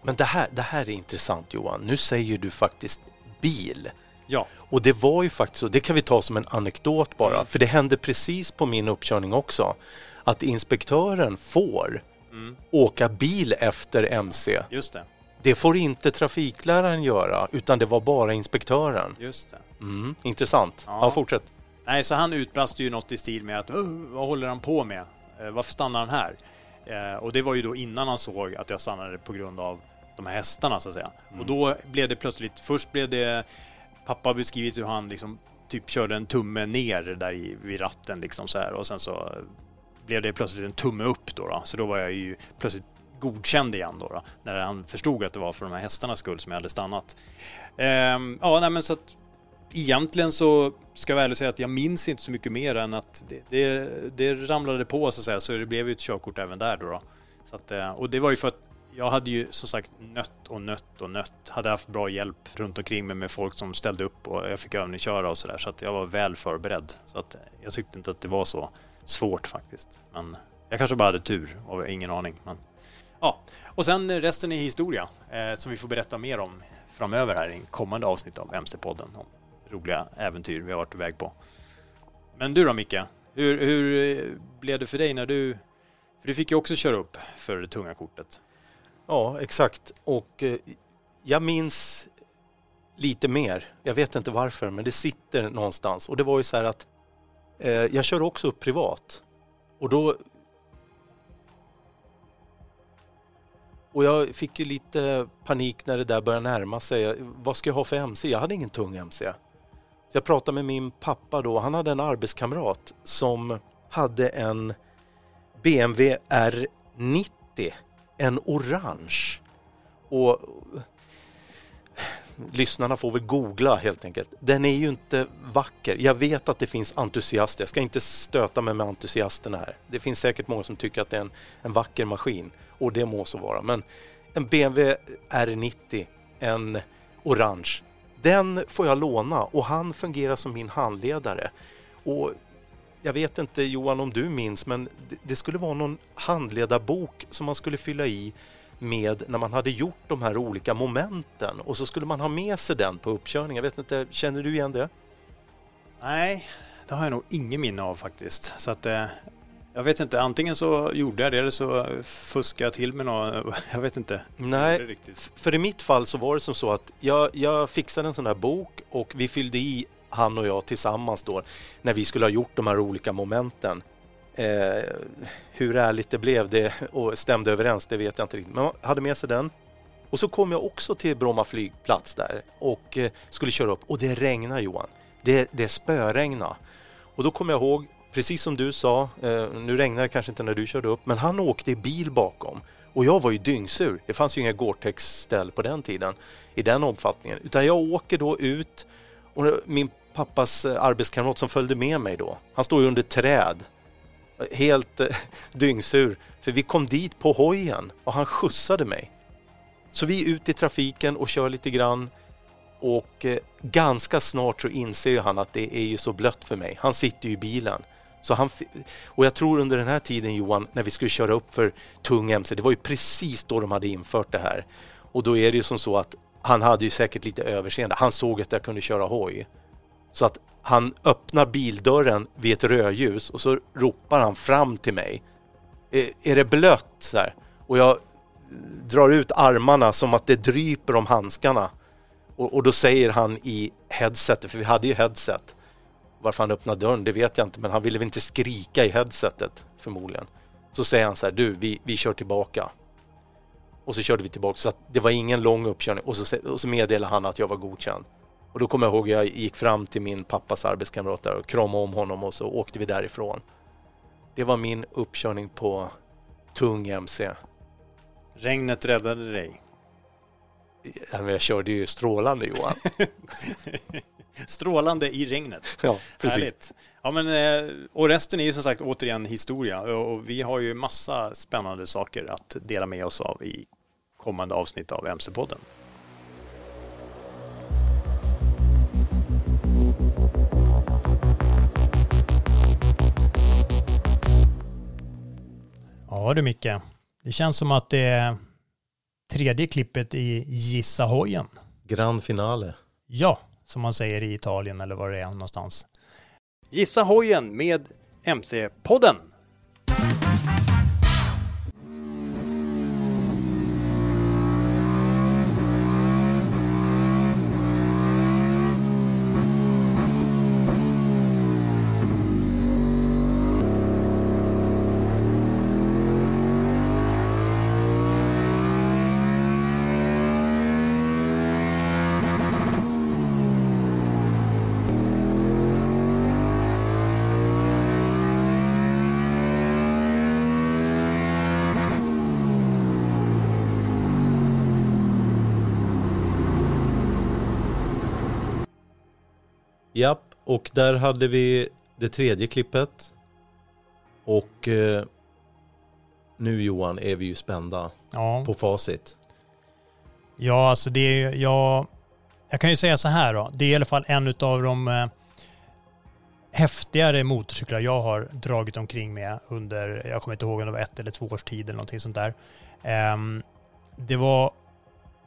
Men det här, det här är intressant Johan. Nu säger du faktiskt bil. Ja. Och det var ju faktiskt så, det kan vi ta som en anekdot bara, mm. för det hände precis på min uppkörning också, att inspektören får mm. åka bil efter MC. Just det. Det får inte trafikläraren göra, utan det var bara inspektören. Just det. Mm, intressant. Ja. ja, fortsätt. Nej, så han utbrast ju något i stil med att vad håller han på med? Eh, varför stannar han här? Eh, och det var ju då innan han såg att jag stannade på grund av de här hästarna så att säga. Mm. Och då blev det plötsligt, först blev det pappa beskrivit hur han liksom typ körde en tumme ner där i, vid ratten liksom så här och sen så blev det plötsligt en tumme upp då, då. så då var jag ju plötsligt godkänd igen då, då, när han förstod att det var för de här hästarnas skull som jag hade stannat. Ehm, ja, nej, men så att egentligen så ska jag väl säga att jag minns inte så mycket mer än att det, det, det ramlade på så att säga, så det blev ju ett körkort även där då. då. Så att, eh, och det var ju för att jag hade ju som sagt nött och nött och nött. Hade haft bra hjälp runt omkring mig med folk som ställde upp och jag fick övningsköra och sådär. Så att jag var väl förberedd. Så att jag tyckte inte att det var så svårt faktiskt. Men jag kanske bara hade tur och ingen aning. Men, ja. Och sen resten är historia eh, som vi får berätta mer om framöver här i kommande avsnitt av MC-podden. Om roliga äventyr vi har varit iväg på. Men du då Micke? Hur, hur eh, blev det för dig när du... För du fick ju också köra upp för det tunga kortet. Ja, exakt. Och eh, jag minns lite mer. Jag vet inte varför, men det sitter någonstans. Och det var ju så här att eh, jag kör också upp privat. Och då... Och jag fick ju lite panik när det där började närma sig. Vad ska jag ha för MC? Jag hade ingen tung MC. Så jag pratade med min pappa då. Han hade en arbetskamrat som hade en BMW R90 en orange. Och lyssnarna får väl googla helt enkelt. Den är ju inte vacker. Jag vet att det finns entusiaster. Jag ska inte stöta mig med entusiasterna här. Det finns säkert många som tycker att det är en, en vacker maskin och det må så vara. Men en BMW R90, en orange, den får jag låna och han fungerar som min handledare. Och jag vet inte Johan om du minns, men det skulle vara någon handledarbok som man skulle fylla i med när man hade gjort de här olika momenten och så skulle man ha med sig den på uppkörningen. Jag vet inte, känner du igen det? Nej, det har jag nog ingen minne av faktiskt. Så att, eh, jag vet inte, antingen så gjorde jag det eller så fuskade jag till med något. Jag vet inte. Nej, för i mitt fall så var det som så att jag, jag fixade en sån här bok och vi fyllde i han och jag tillsammans då, när vi skulle ha gjort de här olika momenten. Eh, hur ärligt det blev det och stämde överens, det vet jag inte riktigt. Men jag hade med sig den. Och så kom jag också till Bromma flygplats där och eh, skulle köra upp och det regnar Johan. Det, det spöregna. Och då kom jag ihåg, precis som du sa, eh, nu regnar det kanske inte när du körde upp, men han åkte i bil bakom. Och jag var ju dyngsur. Det fanns ju inga Gore-Tex-ställ på den tiden i den omfattningen. Utan jag åker då ut och min pappas eh, arbetskamrat som följde med mig då. Han står ju under träd. Helt eh, dyngsur. För vi kom dit på hojen och han skjutsade mig. Så vi är ute i trafiken och kör lite grann. Och eh, ganska snart så inser han att det är ju så blött för mig. Han sitter ju i bilen. Så han, och jag tror under den här tiden Johan, när vi skulle köra upp för tung MC, det var ju precis då de hade infört det här. Och då är det ju som så att han hade ju säkert lite överseende. Han såg att jag kunde köra hoj. Så att han öppnar bildörren vid ett rödljus och så ropar han fram till mig. Är, är det blött? Så här. Och jag drar ut armarna som att det dryper om handskarna. Och, och, då säger han i headsetet, för vi hade ju headset. Varför han öppnade dörren, det vet jag inte, men han ville väl inte skrika i headsetet förmodligen. Så säger han så här, du, vi, vi kör tillbaka. Och så körde vi tillbaka, så att det var ingen lång uppkörning. Och så, och så meddelade han att jag var godkänd. Och då kommer jag ihåg jag gick fram till min pappas arbetskamrat där och kramade om honom och så åkte vi därifrån. Det var min uppkörning på tung MC. Regnet räddade dig? jag körde ju strålande Johan. strålande i regnet. Ja, precis. Härligt. Ja, men, eh, och resten är ju som sagt återigen historia och vi har ju massa spännande saker att dela med oss av i kommande avsnitt av MC-podden. Ja du Micke, det känns som att det är tredje klippet i Gissa hojen. Grand finale. Ja, som man säger i Italien eller var det är någonstans. Gissa hojen med MC-podden. Och där hade vi det tredje klippet. Och eh, nu Johan är vi ju spända Ja. på facit. Ja, alltså det är jag, jag kan ju säga så här då. Det är i alla fall en av de eh, häftigare motorcyklar jag har dragit omkring med under, jag kommer inte ihåg om det var ett eller två års tid eller någonting sånt där. Ehm, det var,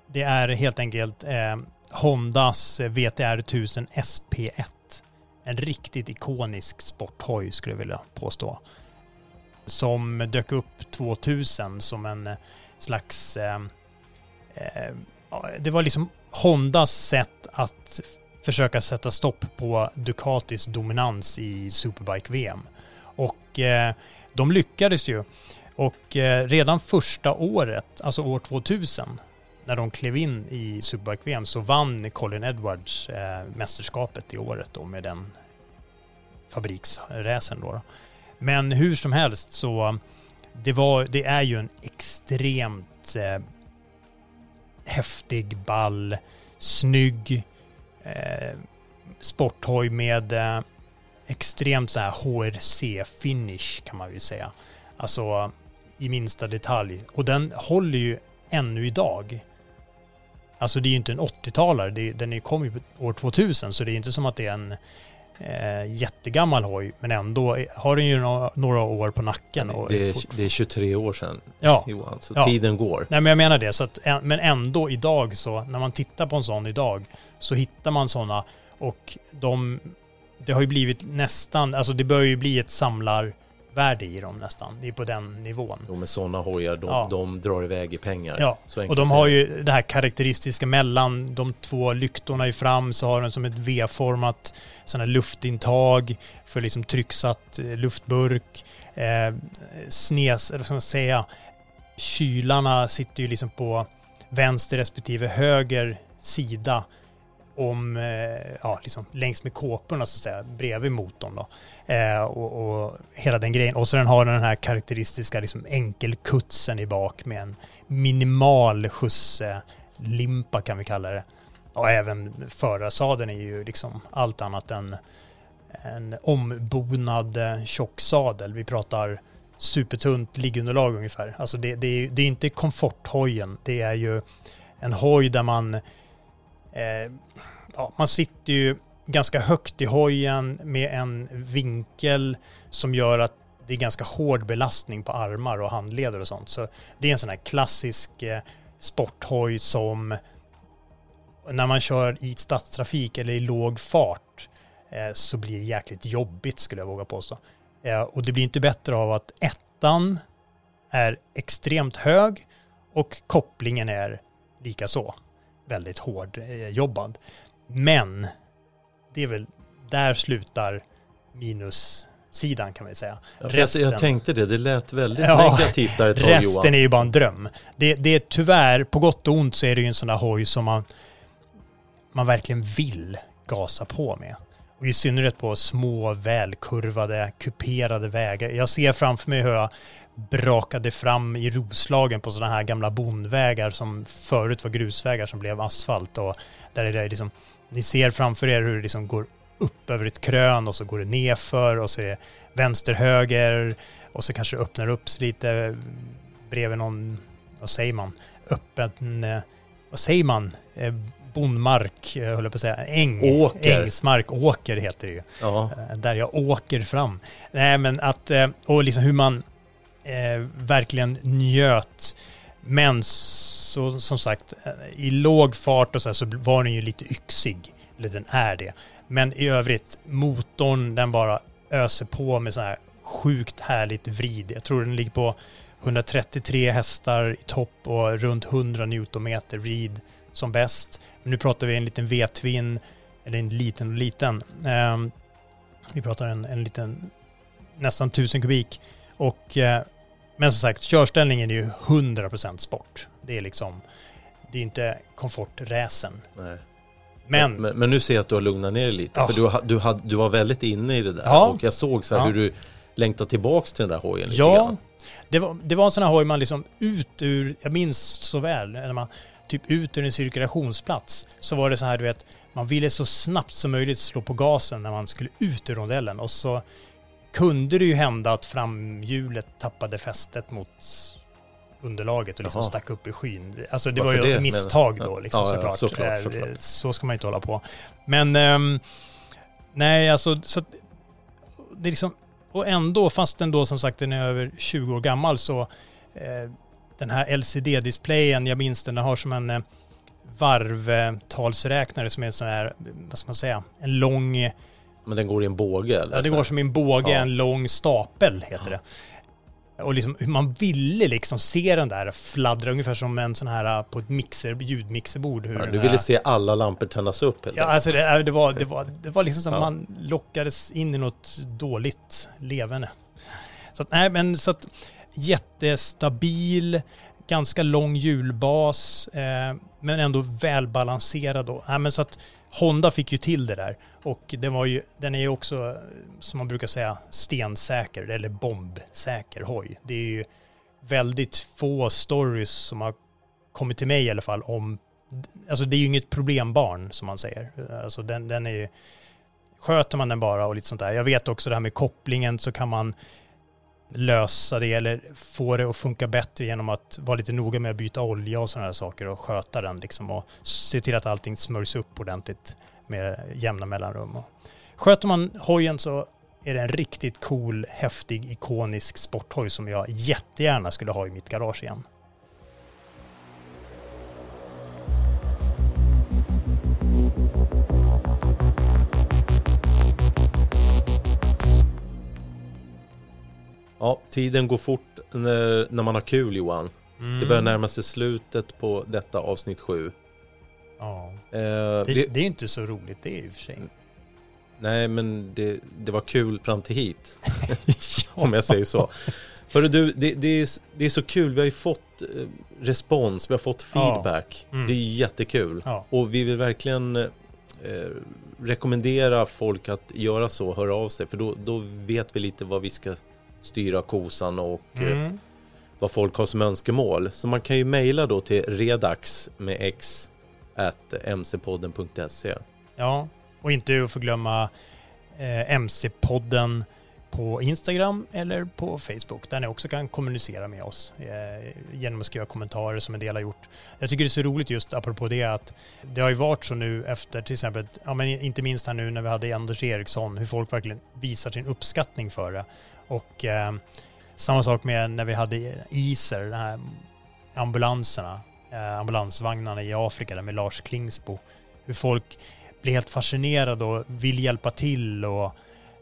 det är helt enkelt eh, Hondas VTR 1000 SP1. En riktigt ikonisk sporthoj skulle jag vilja påstå. Som dök upp 2000 som en eh, slags eh, eh, det var liksom Hondas sätt att försöka sätta stopp på Ducatis dominans i Superbike-VM. Och eh, de lyckades ju. Och eh, redan första året, alltså år 2000, när de klev in i Superbike-VM så vann Colin Edwards eh, mästerskapet i året då med den fabriksräsen då, då. Men hur som helst så det, var, det är ju en extremt eh, häftig, ball, snygg eh, sporthoj med eh, extremt så här HRC-finish kan man ju säga. Alltså i minsta detalj. Och den håller ju ännu idag. Alltså det är ju inte en 80-talare, den kom ju år 2000 så det är inte som att det är en eh, jättegammal hoj men ändå är- har den ju några, några år på nacken. Och Det är, fort- det är 23 år sedan ja. Johan, så Ja. tiden går. Nej men jag menar det. Så att, men ändå idag så, när man tittar på en sån idag, så hittar man sådana och de, det har ju blivit nästan, alltså det börjar ju bli ett samlarvärde i dem nästan. Det är på den nivån. Jo, med sådana hojar, de, Ja. de drar iväg i pengar. Ja, och de har ju det här karaktäristiska mellan de två lyktorna i fram så har den som ett V-format sådana luftintag för liksom trycksatt eh, luftburk. Eh, snes, eller vad ska man säga, kylarna sitter ju liksom på vänster respektive höger sida om, eh, ja, liksom längs med kåporna så att säga, bredvid motorn då. Eh, och, och hela den grejen. Och så den har den här karaktäristiska liksom enkelkutsen i bak med en minimal skjutslimpa kan vi kalla det. Och även förarsadeln är ju liksom allt annat än en ombonad eh, tjocksadel. Vi pratar supertunt liggunderlag ungefär. Alltså det, det, är, det är inte komforthojen. Det är ju en hoj där man eh, ja, man sitter ju ganska högt i hojen med en vinkel som gör att det är ganska hård belastning på armar och handleder och sånt. Så det är en sån här klassisk eh, sporthoj som när man kör i stadstrafik eller i låg fart eh, så blir det jäkligt jobbigt skulle jag våga påstå. Eh, och det blir inte bättre av att ettan är extremt hög och kopplingen är lika så väldigt hård eh, jobbad. Men det är väl där slutar minussidan kan man säga. Ja, jag, jag tänkte det, det lät väldigt Ja, negativt där ett tag Resten Johan. är ju bara en dröm. Det, det är tyvärr, på gott och ont så är det ju en sån där hoj som man, man verkligen vill gasa på med. Och i synnerhet på små, välkurvade, kuperade vägar. Jag ser framför mig hur jag brakade fram i Roslagen på sådana här gamla bondvägar som förut var grusvägar som blev asfalt. Och där är det liksom, ni ser framför er hur det liksom går upp över ett krön och så går det nerför och så är det vänster, höger och så kanske det öppnar upp sig lite bredvid någon, vad säger man, öppen, eh, vad säger man, eh, bondmark, eh, höll jag på att säga, äng, Åker. ängsmark, åker heter det ju. Ja, där jag åker fram. Nej men att, och liksom hur man eh, verkligen njöt. Men så, som sagt, eh, i låg fart och så, här, så var den ju lite yxig. Eller den är det. Men i övrigt, motorn den bara öser på med så här sjukt härligt vrid. Jag tror den ligger på 133 hästar i topp och runt 100 newtonmeter vrid som bäst. Men nu pratar vi en liten V-twin, eller en liten och liten. Eh, vi pratar en, en liten, nästan 1000 kubik. Och, eh, men som sagt, körställningen är ju 100% sport. Det är liksom, det är inte komforträsen. nej. Men, Men, men nu ser jag att du har lugnat ner dig lite. Ja. För du, du, hade, du var väldigt inne i det där. Ja. Och jag såg så här Ja. hur du längtade tillbaks till den där hojen lite ja, grann. det var, det var en sån här hoj man liksom ut ur, jag minns så väl, när man typ ut ur en cirkulationsplats så var det så här du vet, man ville så snabbt som möjligt slå på gasen när man skulle ut ur rondellen och så kunde det ju hända att framhjulet tappade fästet mot underlaget och liksom Jaha. stack upp i skyn. Alltså det Varför var ju det? ett misstag då liksom ja, såklart. såklart, Eh, såklart. Så ska man inte hålla på. Men ehm, nej, alltså så det är liksom, och ändå, fast den då som sagt den är över 20 år gammal så eh, den här LCD-displayen, jag minns den, den har som en eh, varvtalsräknare som är en sån här, vad ska man säga, en lång, Men den går i en båge eller? det så går här? som i en båge, Ja. en lång stapel heter det. Och liksom hur man ville liksom se den där fladdra ungefär som en sån här på ett mixer, ljudmixerbord. Hur Ja, du här- ville se alla lampor tändas upp helt Ja, alltså det, det, var, det, var, det var liksom som Ja. man lockades in i något dåligt levande. Så att, nej, men så att jättestabil, ganska lång hjulbas, eh, men ändå välbalanserad. Då. Nej, men så att Honda fick ju till det där. Och den, var ju, den är ju också, som man brukar säga, stensäker eller bombsäker hoj. Det är ju väldigt få stories som har kommit till mig i alla fall om Alltså det är ju inget problembarn som man säger. Alltså den, den är ju, sköter man den bara och lite sånt där. Jag vet också det här med kopplingen så kan man lösa det eller få det att funka bättre genom att vara lite noga med att byta olja och sådana här saker och sköta den liksom och se till att allting smörjs upp ordentligt med jämna mellanrum. Och sköter man hojen så är det en riktigt cool, häftig, ikonisk sporthoj som jag jättegärna skulle ha i mitt garage igen. Ja, tiden går fort när, när man har kul Johan. Mm. Det börjar närma sig slutet på detta avsnitt sju. Ja. Eh, Det, vi, det är inte så roligt det i och för sig. nej, men det, det var kul fram till hit. Om jag säger så. Hörru du, det, det, är, det är så kul. Vi har ju fått eh, respons, vi har fått Ja. feedback. Mm. Det är jättekul. Ja. Och vi vill verkligen eh, rekommendera folk att göra så, höra av sig. För då, då vet vi lite vad vi ska styra kosan och eh, Mm. vad folk har som önskemål. Så man kan ju mejla då till redax med x at mcpodden.se. Ja, och inte att förglömma eh, MC-podden på Instagram eller på Facebook där ni också kan kommunicera med oss eh, genom att skriva kommentarer som en del har gjort. Jag tycker det är så roligt just apropå det att det har ju varit så nu efter till exempel, ja men inte minst här nu när vi hade Anders Eriksson, hur folk verkligen visar sin uppskattning för det. Och eh, samma sak med när vi hade ISER, den här ambulanserna, eh, ambulansvagnarna i Afrika där med Lars Klingsbo. Hur folk blir helt fascinerade och vill hjälpa till och,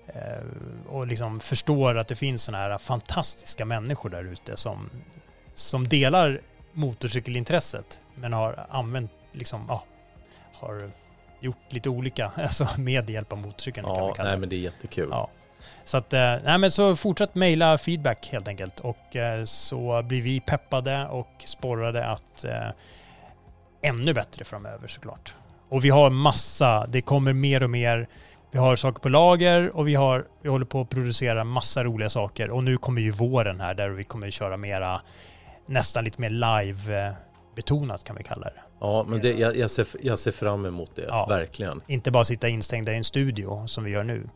eh, och liksom förstår att det finns sådana här fantastiska människor där ute som, som delar motorcykelintresset men har använt, liksom, ja, har gjort lite olika, alltså med hjälp av motorcykeln. Ja, nej det. men det är jättekul. Ja. Så att, eh, nej men så fortsätt mejla feedback helt enkelt och eh, så blir vi peppade och sporrade att eh, ännu bättre framöver såklart. Och vi har massa, det kommer mer och mer. Vi har saker på lager och vi, har, vi håller på att producera massa roliga saker och nu kommer ju våren här där vi kommer köra mera, nästan lite mer live-betonat kan vi kalla det. Ja, men det, jag, jag, ser, jag ser fram emot det, Ja. verkligen. Inte bara sitta instängda i en studio som vi gör nu,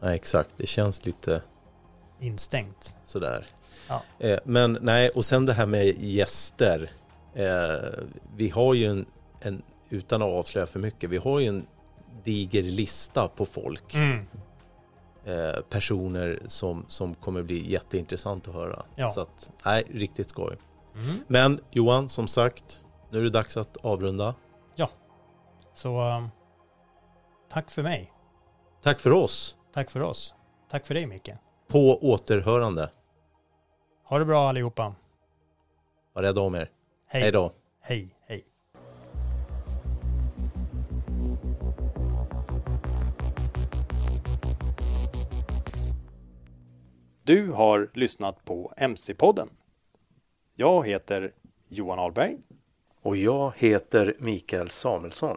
Nej, exakt. Det känns lite instängt. sådär. Ja. Eh, men nej, och sen det här med gäster. Eh, vi har ju en, en, utan att avslöja för mycket, vi har ju en diger lista på folk. Mm. Eh, personer som, som kommer bli jätteintressant att höra. Ja. Så att, nej, riktigt skoj. Mm. Men Johan, som sagt, nu är det dags att avrunda. Så um, tack för mig. Tack för oss. Tack för oss. Tack för dig Micke. På återhörande. Ha det bra allihopa. Var rädda om er. Hej. Hej då. Hej, hej. Du har lyssnat på MC-podden. Jag heter Johan Ahlberg. Och jag heter Mikael Samuelsson.